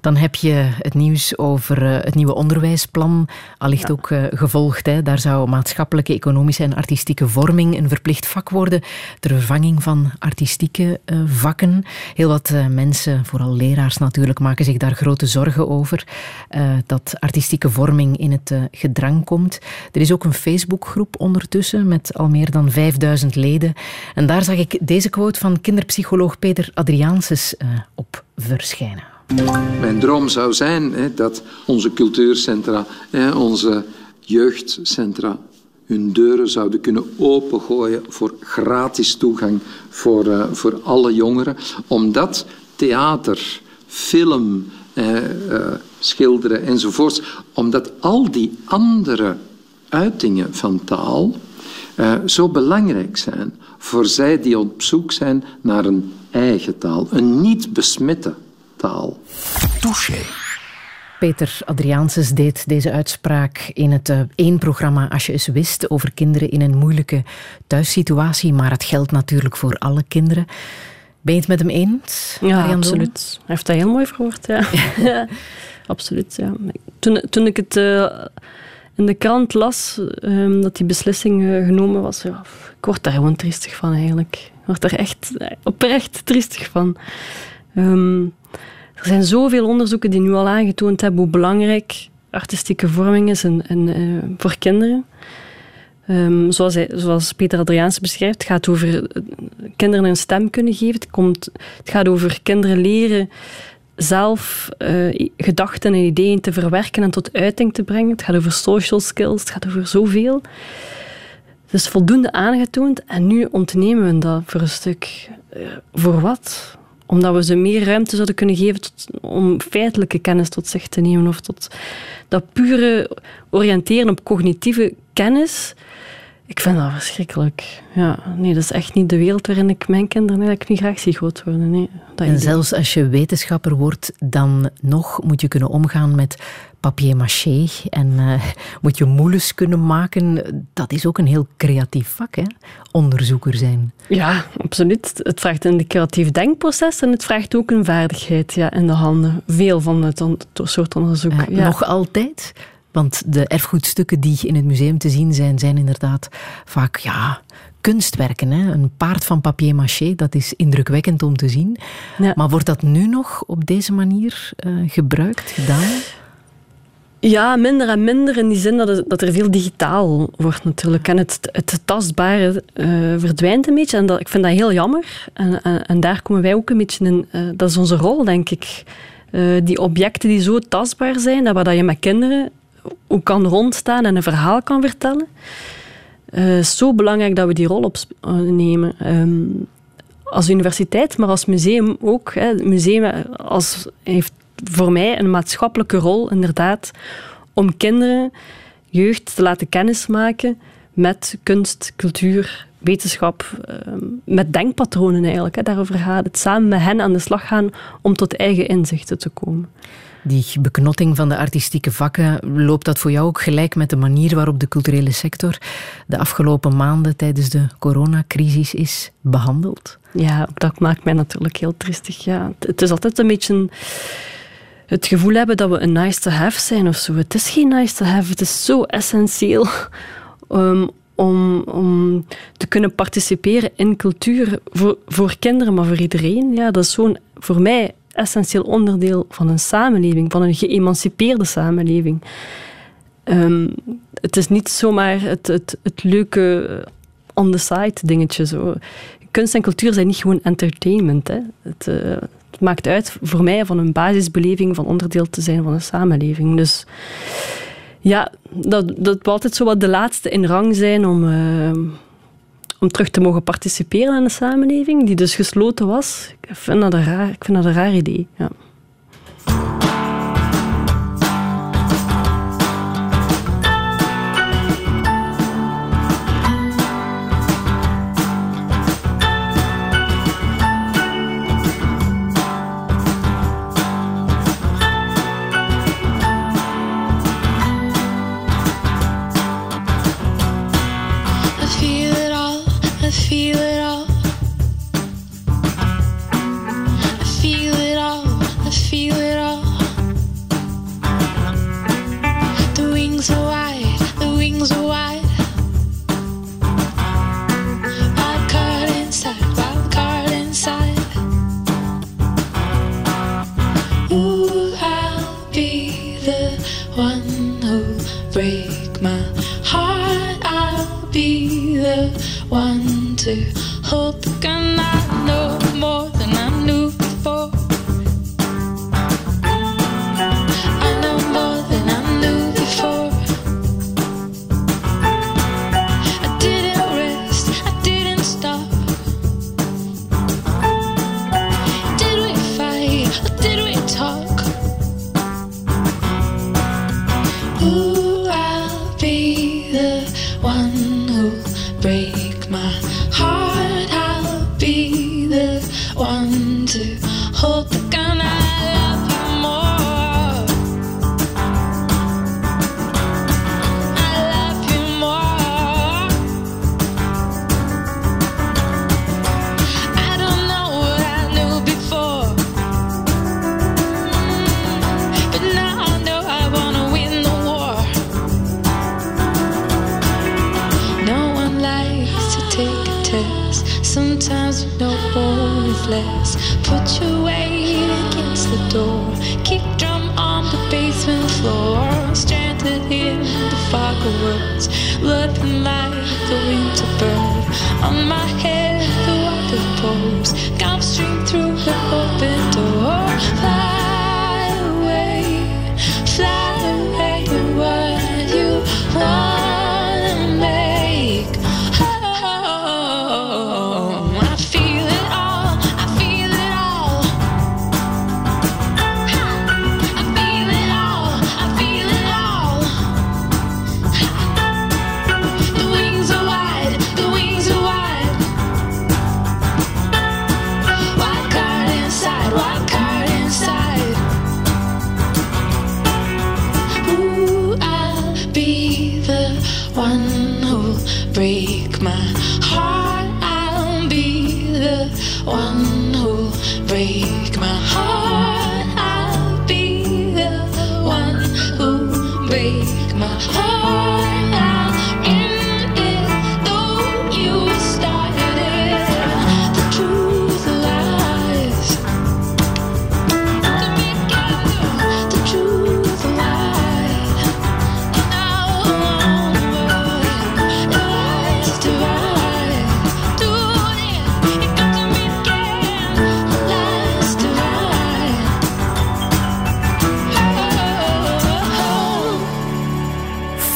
Dan heb je het nieuws over eh, het nieuwe onderwijsplan, allicht ook eh, gevolgd. Hè. Daar zou maatschappelijke, economische en artistieke vorming een verplicht vak worden, ter vervanging van artistieke eh, vakken. Heel wat mensen, vooral leraars natuurlijk, maken zich daar grote zorgen over, dat artistieke vorming in het gedrang komt. Er is ook een Facebookgroep ondertussen met al meer dan 5000 leden. En daar zag ik deze quote van kinderpsycholoog Peter Adriaanses op verschijnen. Mijn droom zou zijn hè, dat onze cultuurcentra, hè, onze jeugdcentra, hun deuren zouden kunnen opengooien voor gratis toegang voor, eh, voor alle jongeren. Omdat theater, film, eh, eh, schilderen enzovoorts, omdat al die andere uitingen van taal eh, zo belangrijk zijn voor zij die op zoek zijn naar een eigen taal, een niet besmette taal. Touché. Peter Adriaanses deed deze uitspraak in het eh, één programma Als je eens wist over kinderen in een moeilijke thuissituatie, maar het geldt natuurlijk voor alle kinderen. Ben je het met hem eens? Ja, Marianne absoluut. Hij heeft dat heel mooi verwoord, ja. ja. Absoluut, ja. Toen, toen ik het eh, in de krant las, ehm, dat die beslissing eh, genomen was, ik word daar gewoon triestig van eigenlijk. Ik word daar echt eh, oprecht triestig van. Ehm, er zijn zoveel onderzoeken die nu al aangetoond hebben hoe belangrijk artistieke vorming is en, eh, voor kinderen. Ehm, zoals, hij, zoals Peter Adriaanse beschrijft, het gaat over kinderen een stem kunnen geven. Het, komt, het gaat over kinderen leren zelf eh, gedachten en ideeën te verwerken en tot uiting te brengen. Het gaat over social skills, het gaat over zoveel. Is voldoende aangetoond en nu ontnemen we dat voor een stuk. Eh, voor wat? Omdat we ze meer ruimte zouden kunnen geven tot, om feitelijke kennis tot zich te nemen of tot dat pure oriënteren op cognitieve kennis. Ik vind dat verschrikkelijk. Ja, nee, dat is echt niet de wereld waarin ik mijn kinderen eigenlijk niet graag zie groot worden. Nee, dat En zelfs als je wetenschapper wordt, dan nog moet je kunnen omgaan met papier-maché en eh, moet je moules kunnen maken. Dat is ook een heel creatief vak, hè? onderzoeker zijn. Ja, absoluut. Het vraagt een creatief denkproces en het vraagt ook een vaardigheid ja, in de handen. Veel van het on- soort onderzoek. Eh, ja. Nog altijd, want de erfgoedstukken die in het museum te zien zijn, zijn inderdaad vaak ja, kunstwerken. Hè? Een paard van papier-maché, dat is indrukwekkend om te zien. Ja. Maar wordt dat nu nog op deze manier eh, gebruikt, gedaan? Ja, minder en minder in die zin dat, het- dat er veel digitaal wordt natuurlijk. En het, het tastbare eh, verdwijnt een beetje. En dat, ik vind dat heel jammer. En, en, en daar komen wij ook een beetje in. eh, dat is onze rol, denk ik. Die objecten die zo tastbaar zijn, dat dat je met kinderen ook kan rondstaan en een verhaal kan vertellen. eh, is zo belangrijk dat we die rol opnemen. Ehm, als universiteit, maar als museum ook. Hè. Het museum als, heeft voor mij een maatschappelijke rol, inderdaad, om kinderen, jeugd te laten kennismaken met kunst, cultuur, wetenschap, ehm, met denkpatronen eigenlijk. Hè. Daarover gaat het. Samen met hen aan de slag gaan om tot eigen inzichten te komen. Die beknotting van de artistieke vakken, loopt dat voor jou ook gelijk met de manier waarop de culturele sector de afgelopen maanden tijdens de coronacrisis is behandeld? Ja, dat maakt mij natuurlijk heel tristig. Ja. Het- is altijd een beetje het gevoel hebben dat we een nice to have zijn of zo. Het is geen nice to have, het is zo essentieel om, om te kunnen participeren in cultuur voor, voor kinderen, maar voor iedereen. Ja, dat is zo'n voor mij essentieel onderdeel van een samenleving, van een geëmancipeerde samenleving. Ehm, het is niet zomaar het, het, het leuke on the side dingetje. Zo. Kunst en cultuur zijn niet gewoon entertainment. Hè. Het, eh, het maakt uit voor mij van een basisbeleving van onderdeel te zijn van een samenleving. Dus ja, dat, dat wil altijd zo wat de laatste in rang zijn om, eh, om terug te mogen participeren aan een samenleving die dus gesloten was. Ik vind dat een raar, ik vind dat een raar idee. Ja. One who'll break my heart. I'll be the one who'll break my heart.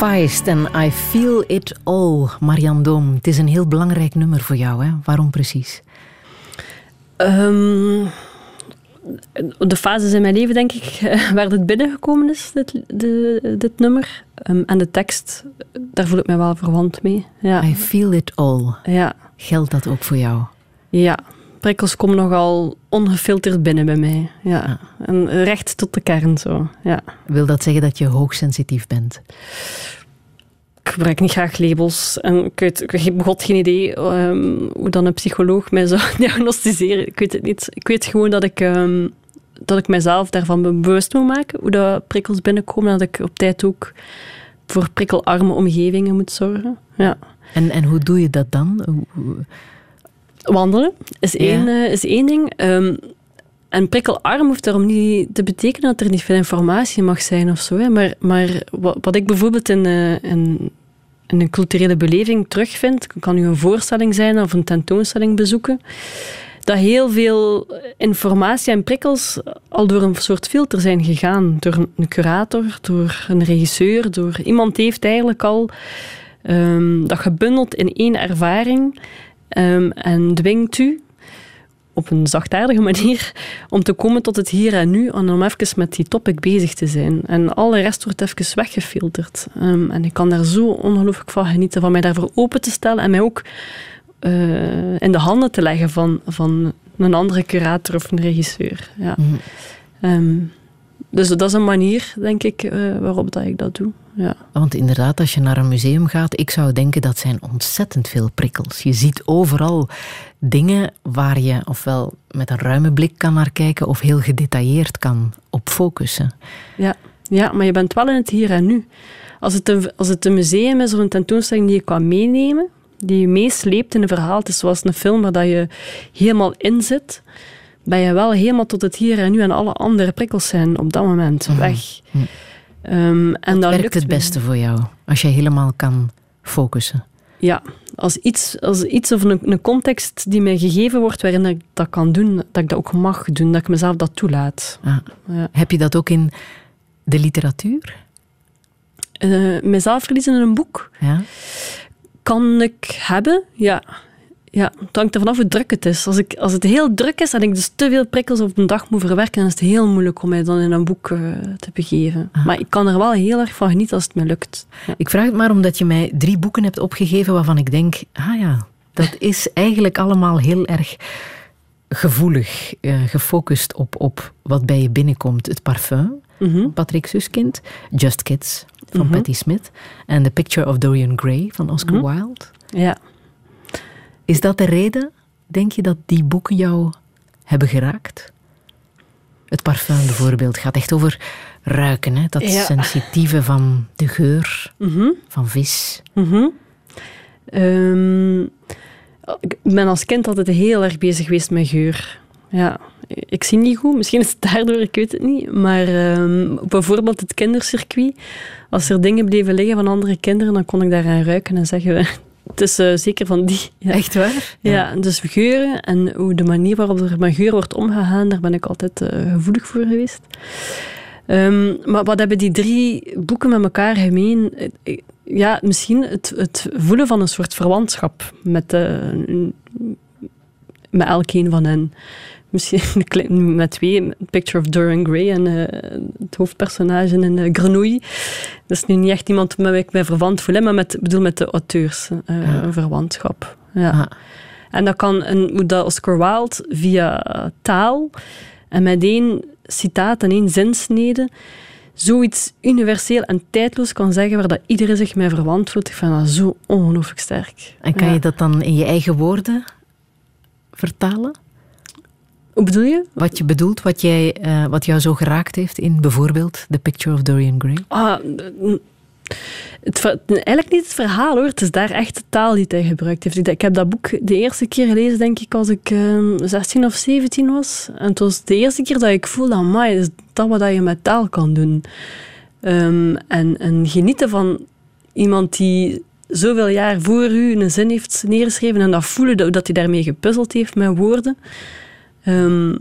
Feist en I Feel It All, Marianne Doom. Het is een heel belangrijk nummer voor jou, hè? Waarom precies? Ehm, de fases in mijn leven, denk ik, waar het binnengekomen is, dit, de, dit nummer. Ehm, en de tekst, daar voel ik me wel verwant mee. Ja. I Feel It All. Ja. Geldt dat ook voor jou? Ja, prikkels komen nogal ongefilterd binnen bij mij. Ja. En recht tot de kern zo. Ja. Wil dat zeggen dat je hoogsensitief bent? Ik gebruik niet graag labels. En ik, weet, ik heb god geen idee ehm, hoe dan een psycholoog mij zou diagnosticeren. Ik weet het niet. Ik weet gewoon dat ik, ehm, dat ik mijzelf daarvan bewust moet maken. Hoe dat prikkels binnenkomen. Dat ik op tijd ook voor prikkelarme omgevingen moet zorgen. Ja. En, en hoe doe je dat dan? Wandelen is één, eh, is één ding. Ehm, en prikkelarm hoeft daarom niet te betekenen dat er niet veel informatie mag zijn of zo. Hè. Maar, maar wat, wat ik bijvoorbeeld in, eh, in, in een culturele beleving terugvind, kan nu een voorstelling zijn of een tentoonstelling bezoeken, dat heel veel informatie en prikkels al door een soort filter zijn gegaan. Door een curator, door een regisseur, door iemand heeft eigenlijk al ehm, dat gebundeld in één ervaring ehm, en dwingt u op een zachtaardige manier om te komen tot het hier en nu en om even met die topic bezig te zijn. En alle rest wordt even weggefilterd. Ehm, en ik kan daar zo ongelooflijk van genieten, van mij daarvoor open te stellen en mij ook eh, in de handen te leggen van, van een andere curator of een regisseur. Ja. Mhm. Ehm, dus dat is een manier, denk ik, eh, waarop dat ik dat doe. Ja. Want inderdaad, als je naar een museum gaat, ik zou denken dat zijn ontzettend veel prikkels. Je ziet overal dingen waar je ofwel met een ruime blik kan naar kijken of heel gedetailleerd kan op focussen. Ja, ja, maar je bent wel in het hier en nu. Als het, een, als het een museum is of een tentoonstelling die je kan meenemen, die je meesleept in een verhaal, het is zoals een film waar dat je helemaal in zit, ben je wel helemaal tot het hier en nu en alle andere prikkels zijn op dat moment weg. Ehm, en dat Werkt het beste voor jou, als je helemaal kan focussen. Ja, als iets, als iets of een, een context die mij gegeven wordt waarin ik dat kan doen, dat ik dat ook mag doen, dat ik mezelf dat toelaat. Ah. Ja. Heb je dat ook in de literatuur? Eh, mezelf verliezen in een boek Ja? kan ik hebben, ja. Ja, het hangt er vanaf hoe druk het is. Als, ik, als het heel druk is en ik dus te veel prikkels op een dag moet verwerken, dan is het heel moeilijk om mij dan in een boek eh, te begeven. Maar ik kan er wel heel erg van genieten als het me lukt. Ja. Ik vraag het maar omdat je mij drie boeken hebt opgegeven waarvan ik denk, ah ja, dat is eigenlijk allemaal heel erg gevoelig, eh, gefocust op, op wat bij je binnenkomt. Het parfum, Mhm. Patrick Suskind, Just Kids van Mhm. Patti Smith en The Picture of Dorian Gray van Oscar Mhm. Wilde. Ja. Is dat de reden, denk je, dat die boeken jou hebben geraakt? Het parfum bijvoorbeeld gaat echt over ruiken, hè? dat Ja. sensitieve van de geur Mhm. van vis. Mhm. Ehm, ik ben als kind altijd heel erg bezig geweest met geur. Ja, ik zie niet goed, misschien is het daardoor, ik weet het niet. Maar ehm, bijvoorbeeld het kindercircuit, als er dingen bleven liggen van andere kinderen, dan kon ik daaraan ruiken en zeggen, het is eh, zeker van die. Ja. Echt waar? Ja, dus geuren en hoe de manier waarop er met geur wordt omgegaan, daar ben ik altijd eh, gevoelig voor geweest. Ehm, maar wat hebben die drie boeken met elkaar gemeen? Eh, Ja, misschien het, het voelen van een soort verwantschap met, eh, met elkeen van hen. Misschien met twee, Picture of Dorian Gray en eh, het hoofdpersonage in uh, Grenouille. Dat is nu niet echt iemand met wie ik mij verwant voel, maar met, bedoel met de auteurs, eh, Ja. verwantschap. Ja. Ah. En dat kan een, hoe dat Oscar Wilde via taal en met één citaat en één zinsnede zoiets universeel en tijdloos kan zeggen waar dat iedereen zich mee verwant voelt. Ik vind dat zo ongelooflijk sterk. En kan Ja. je dat dan in je eigen woorden vertalen? Hoe bedoel je? Wat je bedoelt, wat, jij, eh, wat jou zo geraakt heeft in bijvoorbeeld The Picture of Dorian Gray? Ah, het, ver- eigenlijk niet het verhaal hoor. Het is daar echt de taal die hij gebruikt heeft. Ik, heb dat boek de eerste keer gelezen, denk ik, als ik ehm 16 of 17 was. En het was de eerste keer dat ik voelde, amai, is dat wat je met taal kan doen. Ehm, en, en genieten van iemand die zoveel jaar voor u een zin heeft neergeschreven en dat voelen dat, dat hij daarmee gepuzzeld heeft met woorden. Ehm,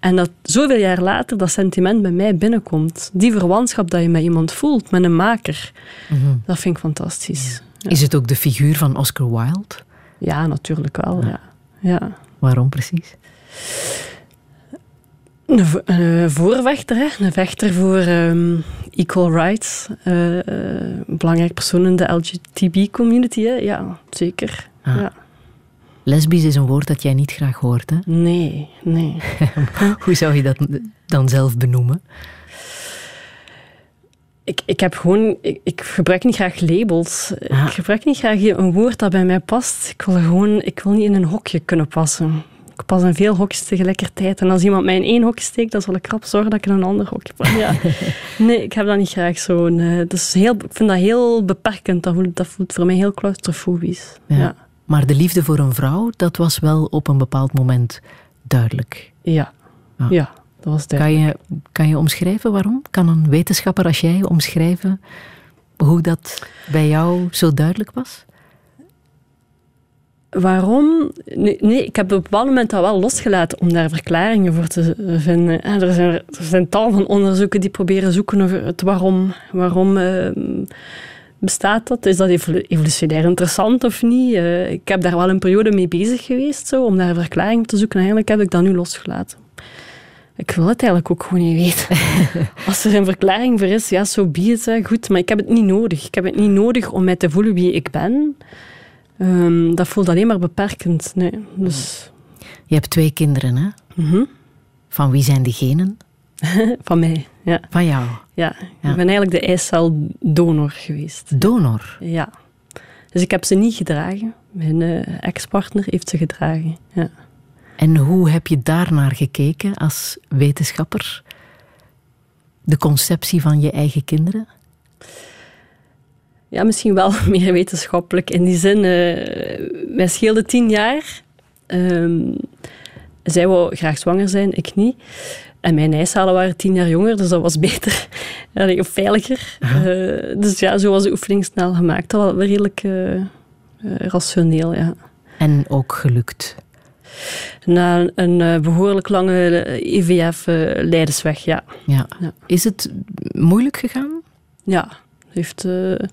En dat zoveel jaar later dat sentiment bij mij binnenkomt. Die verwantschap dat je met iemand voelt, met een maker. Mhm. Dat vind ik fantastisch. Ja, Is het ook de figuur van Oscar Wilde? Ja, natuurlijk wel. Ja. Ja. Waarom precies? Een, een voorvechter, hè? een vechter voor ehm, equal rights. eh, eh, een belangrijk persoon in de LGTB-community. Ja, zeker. Ah. Ja. Lesbisch is een woord dat jij niet graag hoort, hè? Nee, nee. Hoe zou je dat dan zelf benoemen? Ik, ik heb gewoon... Ik, ik gebruik niet graag labels. Ah. Ik gebruik niet graag een woord dat bij mij past. Ik wil gewoon... Ik wil niet in een hokje kunnen passen. Ik pas in veel hokjes tegelijkertijd. En als iemand mij in één hokje steekt, dan zal ik rap zorgen dat ik in een ander hokje pas. Ja. Nee, ik heb dat niet graag zo. Nee. Dat is heel, ik vind dat heel beperkend. Dat voelt, dat voelt voor mij heel claustrofobisch. Ja. Ja. Maar de liefde voor een vrouw, dat was wel op een bepaald moment duidelijk. Ja, Ah. ja dat was Kan duidelijk. je, kan je omschrijven waarom? Kan een wetenschapper als jij omschrijven hoe dat bij jou zo duidelijk was? Waarom? Nee, nee, ik heb op een bepaald moment dat wel losgelaten om daar verklaringen voor te vinden. En er, zijn, er zijn tal van onderzoeken die proberen zoeken over het waarom. Waarom eh, bestaat dat? Is dat evolu- evolutionair interessant of niet? Eh, ik heb daar wel een periode mee bezig geweest zo, om daar verklaringen te zoeken. En eigenlijk heb ik dat nu losgelaten. Ik wil het eigenlijk ook gewoon niet weten. Als er een verklaring voor is, ja, zo so be it, goed. Maar ik heb het niet nodig. Ik heb het niet nodig om mij te voelen wie ik ben. Ehm, dat voelt alleen maar beperkend. Nee. Dus, Je hebt twee kinderen, hè? mhm. Van wie zijn die genen? Van mij, ja. Van jou. ja. Ja. Ik ben eigenlijk de eiceldonor geweest. Donor. Ja. Dus ik heb ze niet gedragen. Mijn eh, ex-partner heeft ze gedragen. Ja. En hoe heb je daarnaar gekeken als wetenschapper? De conceptie van je eigen kinderen? ja, misschien wel meer wetenschappelijk. In die zin, wij scheelden tien jaar. Ehm, zij wou graag zwanger zijn, ik niet. En mijn eicellen waren tien jaar jonger, dus dat was beter. Allee, of veiliger. Eh, dus ja, zo was de oefening snel gemaakt. Dat was redelijk eh, eh, rationeel, ja. En ook gelukt. Na een eh, behoorlijk lange IVF-leidersweg, ja. Ja. Ja. Is het moeilijk gegaan? Ja, het heeft eh,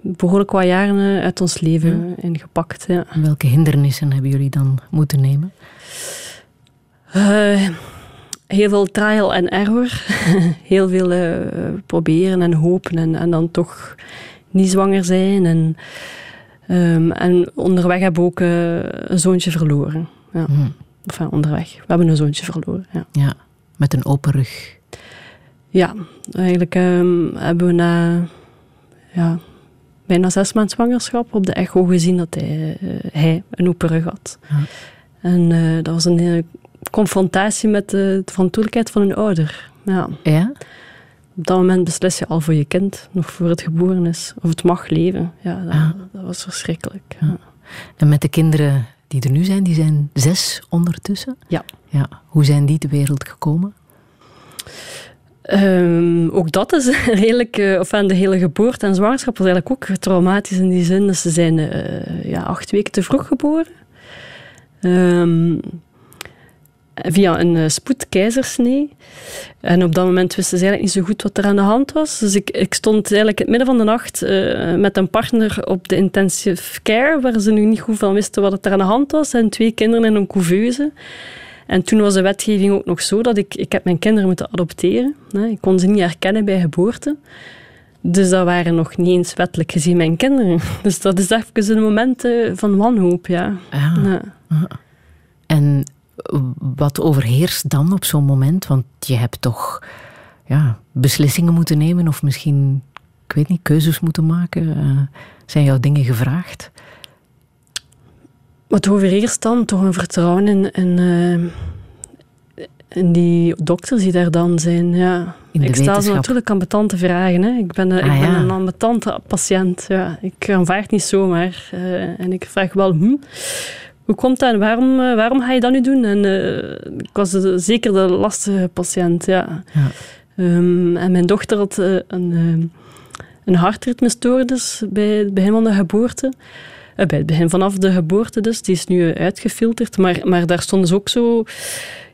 behoorlijk wat jaren uit ons leven ingepakt, ja. Welke hindernissen hebben jullie dan moeten nemen? Heel veel trial en error. heel veel eh, proberen en hopen en, en dan toch niet zwanger zijn. En, ehm, en onderweg hebben we ook eh, een zoontje verloren. Ja. Hm. Enfin, onderweg. We hebben een zoontje verloren, ja. Ja, met een open rug. Ja, eigenlijk ehm, hebben we na ja, bijna zes maanden zwangerschap op de echo gezien dat hij, eh, hij een open rug had. Ja. En dat was een hele confrontatie met de, de verantwoordelijkheid van een ouder. Ja. Ja? Op dat moment beslis je al voor je kind, nog voor het geboren is, of het mag leven. Ja, dat, Ah. dat was verschrikkelijk. Ja. En met de kinderen die er nu zijn, die zijn zes ondertussen. Ja. ja. Hoe zijn die ter wereld gekomen? Ehm, ook dat is redelijk, eh, of aan de hele geboorte en zwangerschap was eigenlijk ook traumatisch in die zin. dat ze zijn eh, ja, acht weken te vroeg geboren. Ehm, via een uh, spoedkeizersnee. En op dat moment wisten ze eigenlijk niet zo goed wat er aan de hand was. Dus ik, ik stond eigenlijk in het midden van de nacht uh, met een partner op de intensive care, waar ze nu niet goed van wisten wat er aan de hand was. En twee kinderen in een couveuse. En toen was de wetgeving ook nog zo dat ik, ik heb mijn kinderen moeten adopteren. Ik kon ze niet herkennen bij geboorte. Dus dat waren nog niet eens wettelijk gezien mijn kinderen. Dus dat is even een moment van wanhoop, ja. Ah. ja. En wat overheerst dan op zo'n moment? Want je hebt toch ja, beslissingen moeten nemen of misschien, ik weet niet, keuzes moeten maken. Uh, zijn jouw dingen gevraagd? Wat overheerst dan? Toch een vertrouwen in, in, uh, in die dokters die daar dan zijn. Ja. In de ik stel ze natuurlijk ambetante vragen. Hè. Ik ben, uh, Ah, ik ben ja. een ambetante patiënt. Ja. Ik aanvaard niet zomaar. Uh, en ik vraag wel, hm, hoe komt dat en waarom, uh, waarom ga je dat nu doen? En uh, ik was de, zeker de lastige patiënt, ja. ja. Um, en mijn dochter had uh, een, een hartritmestoornis bij het begin van de geboorte. bij het begin vanaf de geboorte dus. Die is nu uitgefilterd. Maar, maar daar stonden ze ook zo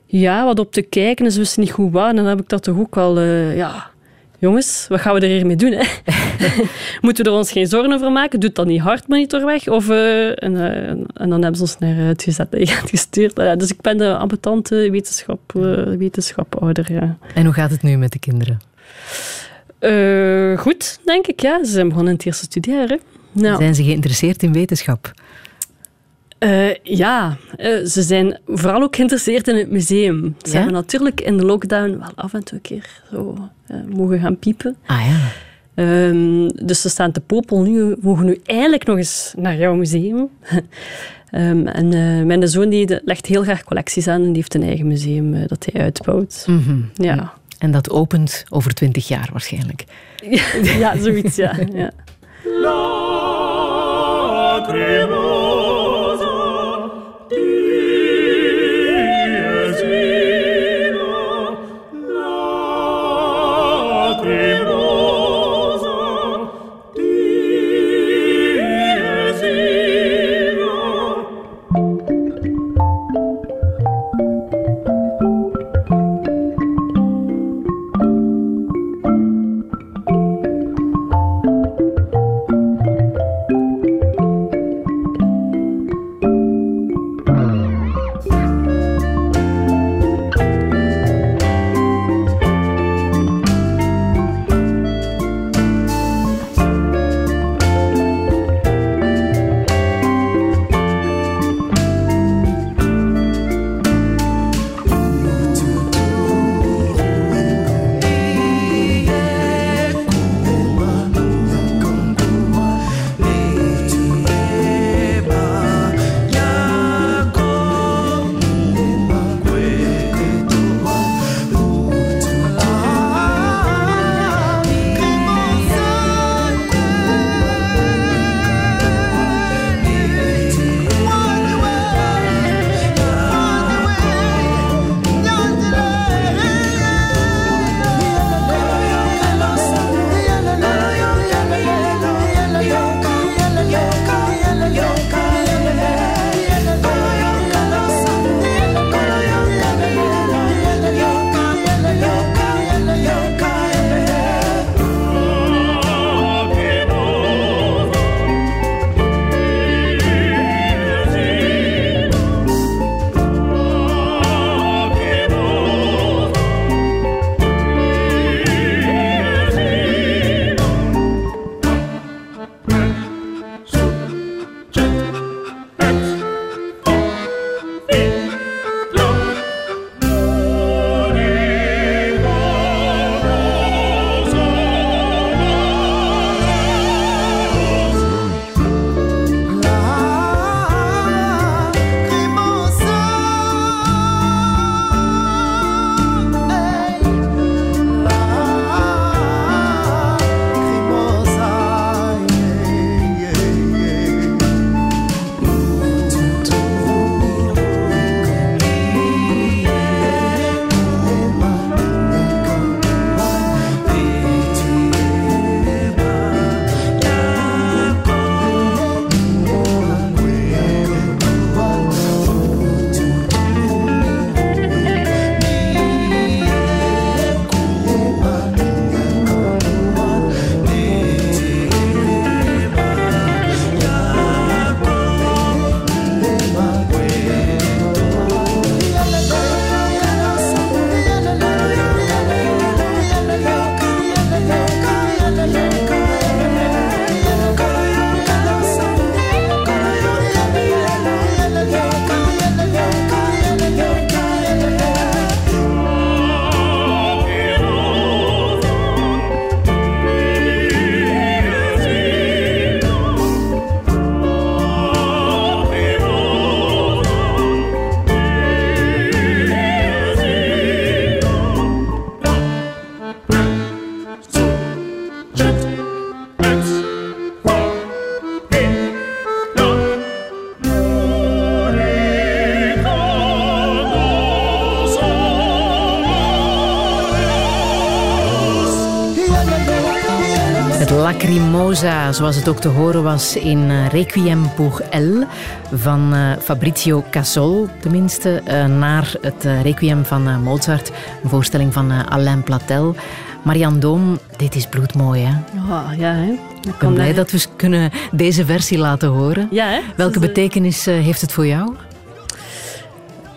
Ja, wat op te kijken. Ze wisten niet goed waar. En dan heb ik dat toch ook wel... eh, ja, jongens, wat gaan we er hiermee doen? Hè? Moeten we er ons geen zorgen over maken? Doet dat niet hartmonitor weg? Of, eh, en, eh, en dan hebben ze ons naar het gezet gestuurd. Eh, dus ik ben de ambetante wetenschap, wetenschaphouder, ja. En hoe gaat het nu met de kinderen? Goed, denk ik, ja. Ze zijn begonnen in het eerste studeren. Nou, Zijn ze geïnteresseerd in wetenschap? Eh, ja, eh, ze zijn vooral ook geïnteresseerd in het museum. Ze Ja? hebben natuurlijk in de lockdown wel af en toe een keer zo eh, mogen gaan piepen. Ah ja. Ehm, dus ze staan te popel nu. Mogen nu eindelijk nog eens naar jouw museum. Ehm, en eh, mijn zoon die legt heel graag collecties aan en die heeft een eigen museum dat hij uitbouwt. Mhm. Ja. En dat opent over twintig jaar waarschijnlijk. ja, zoiets, ja. ja. do. Lacrimosa, zoals het ook te horen was in eh, Requiem pour Elle van eh, Fabrizio Casol, tenminste, eh, naar het Requiem van Mozart, een voorstelling van Alain Platel. Marianne Doom, dit is bloedmooi, hè? Ja, ja hè. Ik ben blij dat we kunnen deze versie laten horen. Ja, hè. Welke betekenis heeft het voor jou?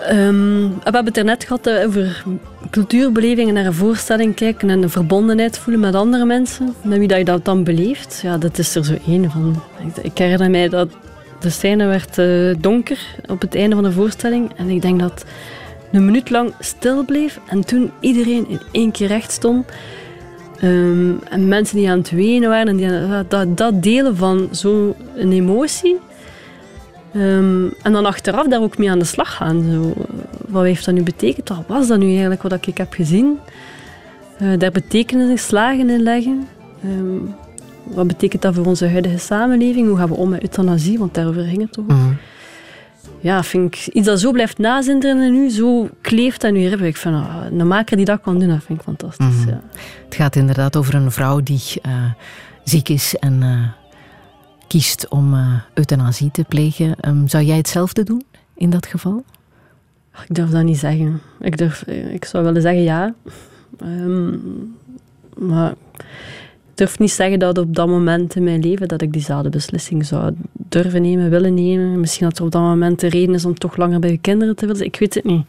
Ehm, we hebben het er net gehad eh, over cultuurbelevingen naar een voorstelling kijken en de verbondenheid voelen met andere mensen. Met wie dat je dat dan beleeft. Ja, dat is er zo één van. Ik, herinner mij dat de scène werd eh, donker op het einde van de voorstelling. En ik denk dat een minuut lang stil bleef. En toen iedereen in één keer recht stond. Ehm, en mensen die aan het wenen waren. En die dat, dat delen van zo'n emotie. Ehm, en dan achteraf daar ook mee aan de slag gaan. Zo, eh, wat heeft dat nu betekend? Wat was dat nu eigenlijk wat ik heb gezien? Eh, daar betekenis slagen in leggen. Ehm, wat betekent dat voor onze huidige samenleving? Hoe gaan we om met euthanasie? Want daarover ging het toch? ook. Ja, vind ik iets dat zo blijft nazinderen en nu zo kleeft aan je ribben. Ik vind, ah, een maker die dat kan doen, dat vind ik fantastisch. Mhm. ja. Het gaat inderdaad over een vrouw die eh, ziek is en eh, kiest om eh, euthanasie te plegen. Ehm, zou jij hetzelfde doen in dat geval? Ik durf dat niet zeggen. Ik, durf, ik zou willen zeggen ja. Ehm, maar ik durf niet zeggen dat op dat moment in mijn leven dat ik diezelfde beslissing zou durven nemen, willen nemen. Misschien dat er op dat moment de reden is om toch langer bij je kinderen te willen zijn. Ik weet het niet.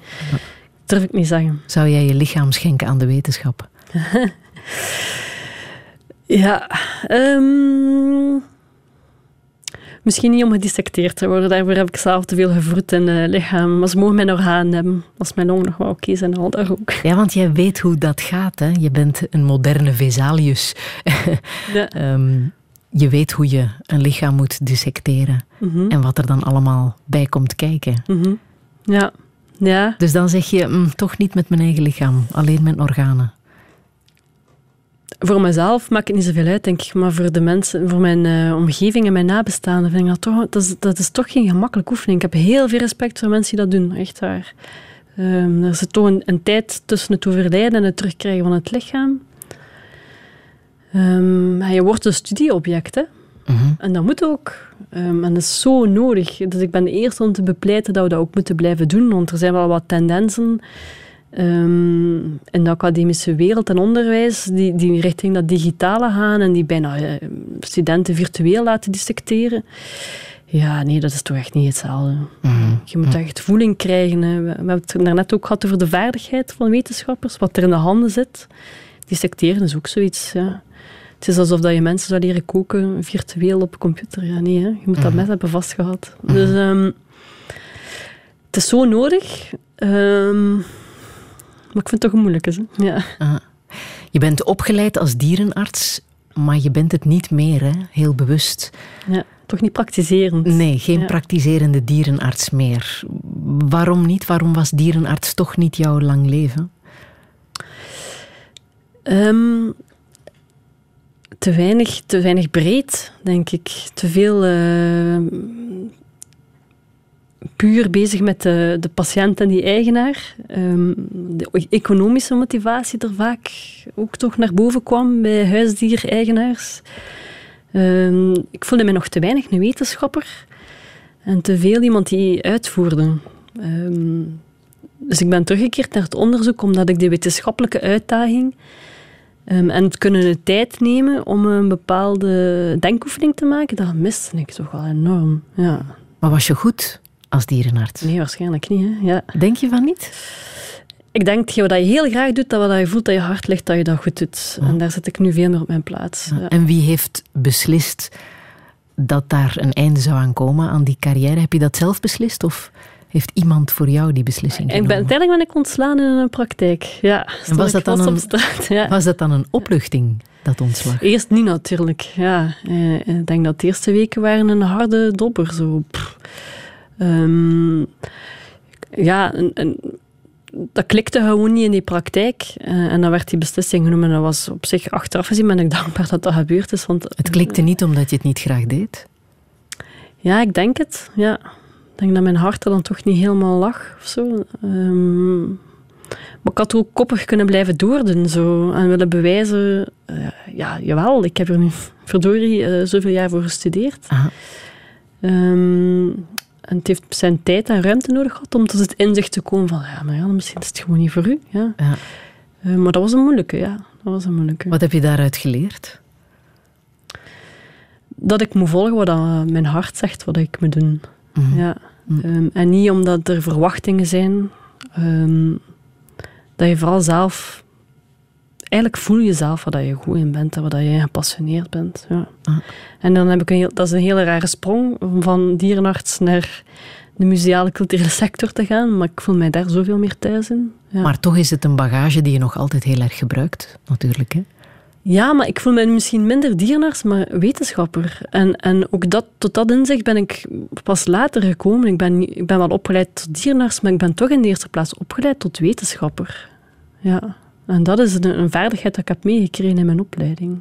Durf ik niet zeggen. Zou jij je lichaam schenken aan de wetenschap? Ja, ehm, misschien niet om gedissecteerd te worden. Daarvoor heb ik zelf te veel gevroed in het lichaam. Maar ze mogen mijn orgaan hebben. Als mijn longen nog wel oké zijn, al daar ook. Ja, want jij weet hoe dat gaat. Hè? Je bent een moderne Vesalius. Ja. Ehm, je weet hoe je een lichaam moet dissecteren. Mhm. En wat er dan allemaal bij komt kijken. Mhm. Ja. ja. Dus dan zeg je, "Mm, toch niet met mijn eigen lichaam. Alleen mijn organen. Voor mezelf maakt het niet zoveel uit, denk ik. Maar voor de mensen, voor mijn eh, omgeving en mijn nabestaanden, vind ik dat toch, dat is, dat is toch geen gemakkelijke oefening. Ik heb heel veel respect voor mensen die dat doen, echt waar. Ehm, er zit toch een, een tijd tussen het overlijden en het terugkrijgen van het lichaam. Ehm, je wordt een studieobject, hè. En dat moet ook. Ehm, en dat is zo nodig. Dus ik ben de eerste om te bepleiten dat we dat ook moeten blijven doen. Want er zijn wel wat tendensen ehm, in de academische wereld en onderwijs die, die richting dat digitale gaan en die bijna eh, studenten virtueel laten dissecteren. Ja, nee, dat is toch echt niet hetzelfde. Je moet echt voeling krijgen. Hè. We hebben het daarnet ook gehad over de vaardigheid van wetenschappers, wat er in de handen zit. Dissecteren is ook zoiets, ja. Het is alsof dat je mensen zou leren koken virtueel op computer. Ja, nee, hè. je moet dat mes hebben vastgehad. Dus ehm, het is zo nodig. ehm, maar ik vind het toch een moeilijke. Hè? Ja. Ah. Je bent opgeleid als dierenarts, maar je bent het niet meer, hè? heel bewust. ja, toch niet praktiserend. Nee, geen Ja. praktiserende dierenarts meer. Waarom niet? Waarom was dierenarts toch niet jouw lang leven? Ehm, te, weinig, te weinig breed, denk ik. Te veel ehm, puur bezig met de, de patiënt en die eigenaar. Ehm, de economische motivatie er vaak ook toch naar boven kwam bij huisdiereigenaars. Ehm, ik voelde mij nog te weinig een wetenschapper en te veel iemand die uitvoerde. Ehm, dus ik ben teruggekeerd naar het onderzoek omdat ik de wetenschappelijke uitdaging ehm, en het kunnen de tijd nemen om een bepaalde denkoefening te maken, dat miste ik toch wel enorm. Ja. Maar was je goed als dierenarts? Nee, waarschijnlijk niet. Hè? Ja. Denk je van niet? Ik denk dat wat je heel graag doet, dat wat je voelt dat je hart ligt, dat je dat goed doet. En daar zit ik nu veel meer op mijn plaats. Ja. En wie heeft beslist dat daar een einde zou aan komen aan die carrière? Heb je dat zelf beslist of heeft iemand voor jou die beslissing Ik ben, genomen? uiteindelijk ben ik ontslaan in een praktijk. Ja, En was dat, dan een, op straat. Ja. was dat dan een opluchting, dat ontslag? Eerst niet natuurlijk. Ja. Eh, Ik denk dat de eerste weken waren een harde dobber. Zo. pff. Ehm, ja, en, en dat klikte gewoon niet in die praktijk. Eh, en dan werd die beslissing genomen. En dat was op zich achteraf gezien ben ik dankbaar dat dat gebeurd is. Want, Het klikte niet omdat je het niet graag deed? Ja, ik denk het. Ja. Ik denk dat mijn hart er dan toch niet helemaal lag of zo. Ehm, Maar ik had ook koppig kunnen blijven doordoen zo, en willen bewijzen, eh, ja, jawel, ik heb er nu verdorie eh, zoveel jaar voor gestudeerd. Aha. Ehm, en het heeft zijn tijd en ruimte nodig gehad om tot het inzicht te komen van, ja, maar ja, misschien is het gewoon niet voor u. Ja. Ja. Eh, maar dat was een moeilijke, ja. Dat was een moeilijke. Wat heb je daaruit geleerd? Dat ik moet volgen wat mijn hart zegt, wat ik moet doen. Mhm. Ja. Ehm, en niet omdat er verwachtingen zijn, ehm, dat je vooral zelf... Eigenlijk voel je zelf wat dat je goed in bent en wat dat je gepassioneerd bent. Ja. Ah. En dan heb ik een heel, dat is een hele rare sprong om van dierenarts naar de museale culturele sector te gaan, maar ik voel mij daar zoveel meer thuis in. Ja. Maar toch is het een bagage die je nog altijd heel erg gebruikt, natuurlijk. Hè? Ja, maar ik voel me misschien minder dierenarts, maar wetenschapper. En, en ook dat, tot dat inzicht ben ik pas later gekomen. Ik ben, ik ben wel opgeleid tot dierenarts, maar ik ben toch in de eerste plaats opgeleid tot wetenschapper. Ja. En dat is een, vaardigheid dat ik heb meegekregen in mijn opleiding.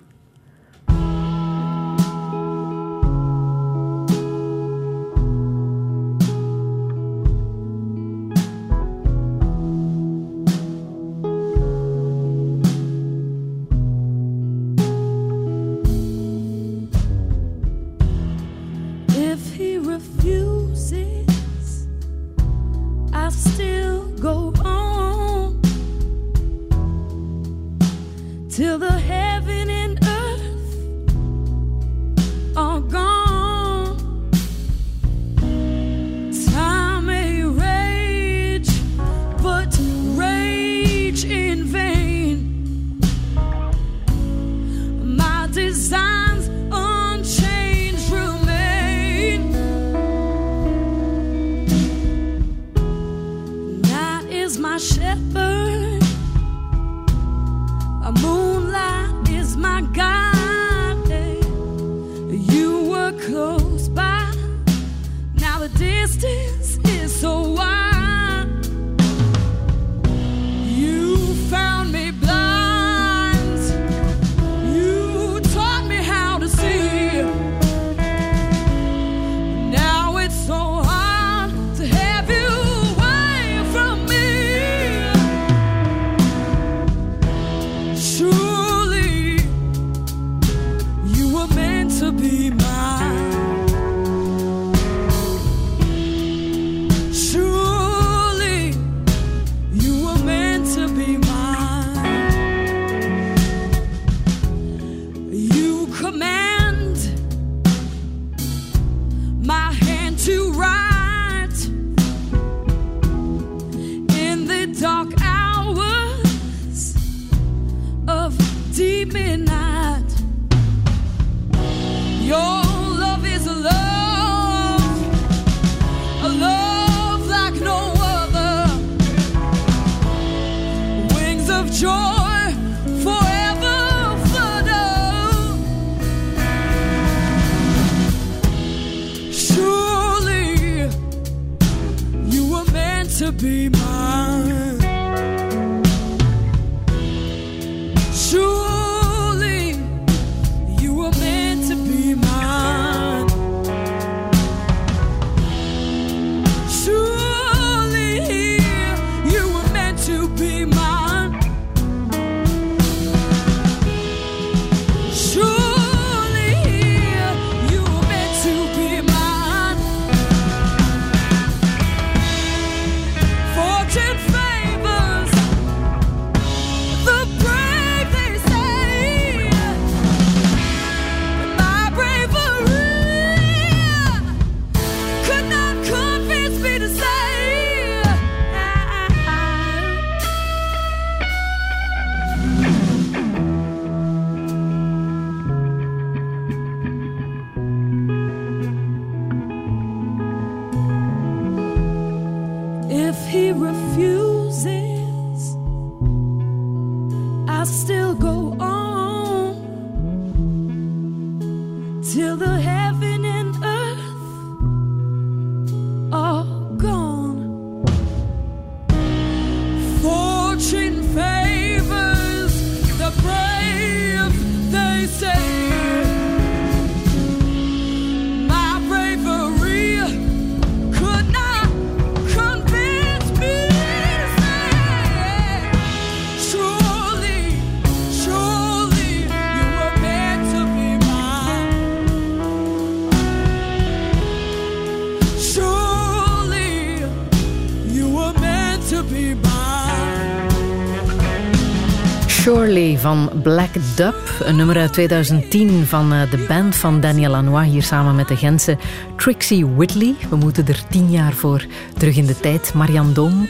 Van Black Dub. Een nummer uit 2010 van eh, de band van Daniel Lanois. Hier samen met de Gentse Trixie Whitley. We moeten er tien jaar voor terug in de tijd. Marianne Doom,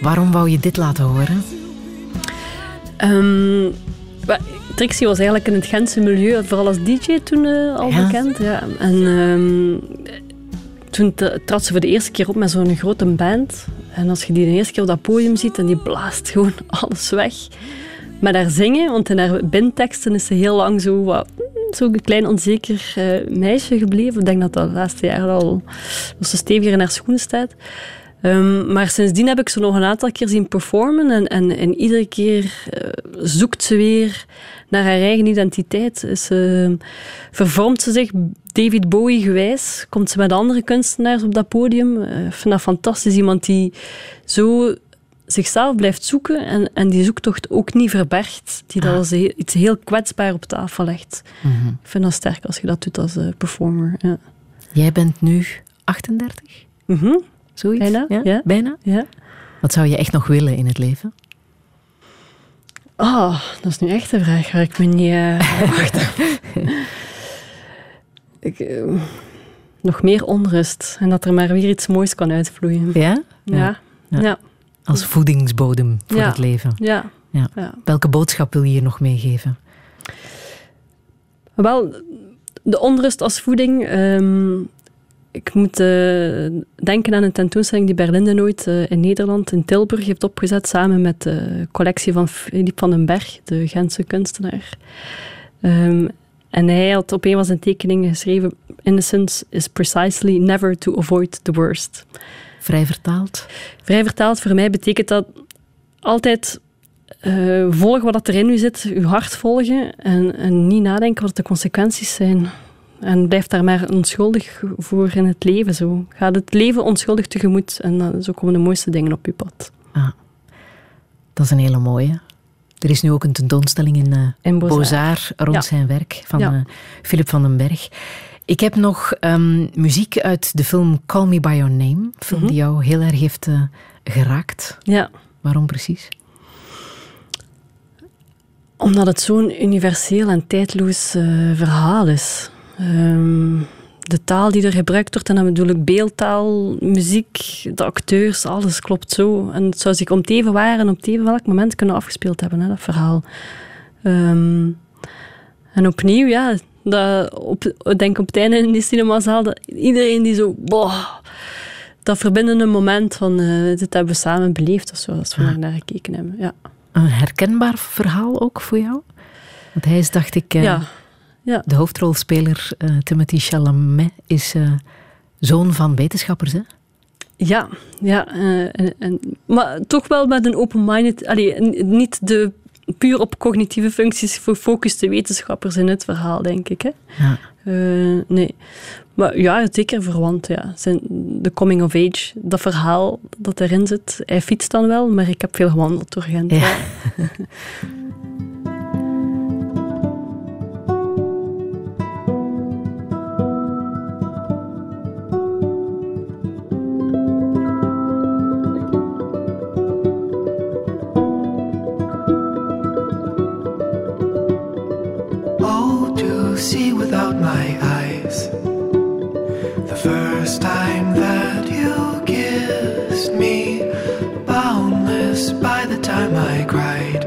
waarom wou je dit laten horen? Ehm, Trixie was eigenlijk in het Gentse milieu, vooral als DJ toen eh, al Ja. bekend. Ja. En ehm, toen trad ze voor de eerste keer op met zo'n grote band. En als je die de eerste keer op dat podium ziet en die blaast gewoon alles weg. Met haar zingen, want in haar bindteksten is ze heel lang zo wat, zo'n klein onzeker eh, meisje gebleven. Ik denk dat dat de laatste jaren al dat ze steviger in haar schoenen staat. Ehm, maar sindsdien heb ik ze nog een aantal keer zien performen. En, en, en iedere keer eh, zoekt ze weer naar haar eigen identiteit. Is, ze- vervormt ze zich David Bowie gewijs. Komt ze met andere kunstenaars op dat podium. Eh, Ik vind dat fantastisch. Iemand die zo zichzelf blijft zoeken en, en die zoektocht ook niet verbergt. Die dat als iets heel kwetsbaar op tafel legt. Mhm. Ik vind dat sterk als je dat doet als eh, performer. Ja. Jij bent nu 38? Mhm. Zoiets? Bijna, ja. Bijna? Ja. Wat zou je echt nog willen in het leven? Ah, dat is nu echt een vraag waar ik me niet... eh, wacht. ik, eh, nog meer onrust. En dat er maar weer iets moois kan uitvloeien. Ja? Ja. Ja. Ja. Als voedingsbodem voor Ja. het leven. Ja. Ja. Ja. Welke boodschap wil je hier nog meegeven? Wel, de onrust als voeding. ehm, ik moet eh, denken aan een tentoonstelling die Berlinde nooit eh, in Nederland, in Tilburg, heeft opgezet. Samen met de collectie van Philippe van den Berg, de Gentse kunstenaar. Ehm, en hij had op een van zijn tekeningen geschreven: Innocence is precisely never to avoid the worst. Vrij vertaald? Vrij vertaald, voor mij betekent dat altijd eh, volgen wat erin u zit, uw hart volgen en, en niet nadenken wat de consequenties zijn. En blijf daar maar onschuldig voor in het leven. Zo. Ga het leven onschuldig tegemoet en dan, zo komen de mooiste dingen op je pad. Ah, dat is een hele mooie. Er is nu ook een tentoonstelling in, In. Beaux-Arts rond Ja. zijn werk van Ja. eh, Philip van den Berg. Ik heb nog ehm, muziek uit de film Call Me By Your Name. Mhm. die jou heel erg heeft eh, geraakt. Ja. Waarom precies? Omdat het zo'n universeel en tijdloos eh, verhaal is. Ehm, de taal die er gebruikt wordt, en dan bedoel ik beeldtaal, muziek, de acteurs, alles klopt zo. En het zou zich om even waar en op het even welk moment kunnen afgespeeld hebben, hè, dat verhaal. Ehm, en opnieuw, ja, dat op, denk op het einde in die cinemazaal, dat iedereen die zo, boah, dat verbindende moment van eh, dit hebben we samen beleefd of zo, als we daar naar gekeken hebben. Ja. Een herkenbaar verhaal ook voor jou? Want hij is, dacht ik, eh, Ja. Ja. de hoofdrolspeler eh, Timothy Chalamet is zoon van wetenschappers, hè? Ja, ja en, en, maar toch wel met een open-minded... niet de puur op cognitieve functies gefocuste wetenschappers in het verhaal, denk ik. Hè? Ja. Eh, nee. Maar ja, zeker verwant. Ja. Zijn, de coming of age, dat verhaal dat erin zit. Hij fietst dan wel, maar ik heb veel gewandeld door Gent. Ja. see without my eyes. The first time that you kissed me, boundless by the time I cried.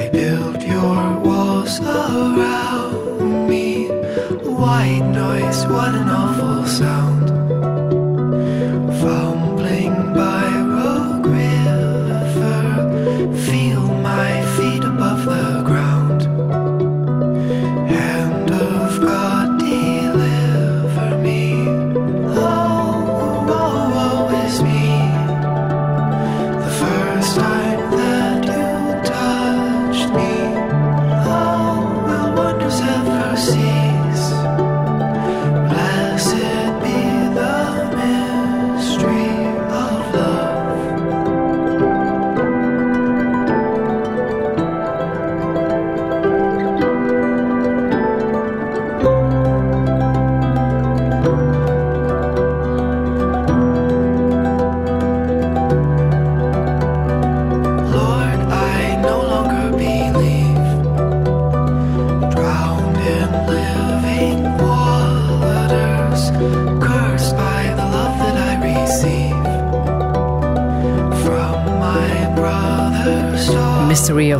I built your walls around me. White noise, what an awful sound.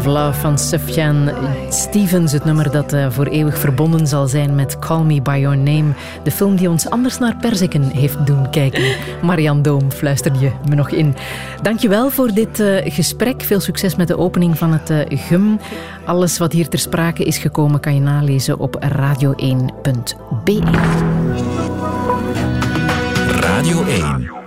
Of Love van Sufjan Stevens. Het nummer dat eh, voor eeuwig verbonden zal zijn met Call Me By Your Name. De film die ons anders naar Perziken heeft doen kijken. Marian Doom fluisterde je me nog in. Dankjewel voor dit eh, gesprek. Veel succes met de opening van het eh, GUM. Alles wat hier ter sprake is gekomen kan je nalezen op radio1.be. Radio 1.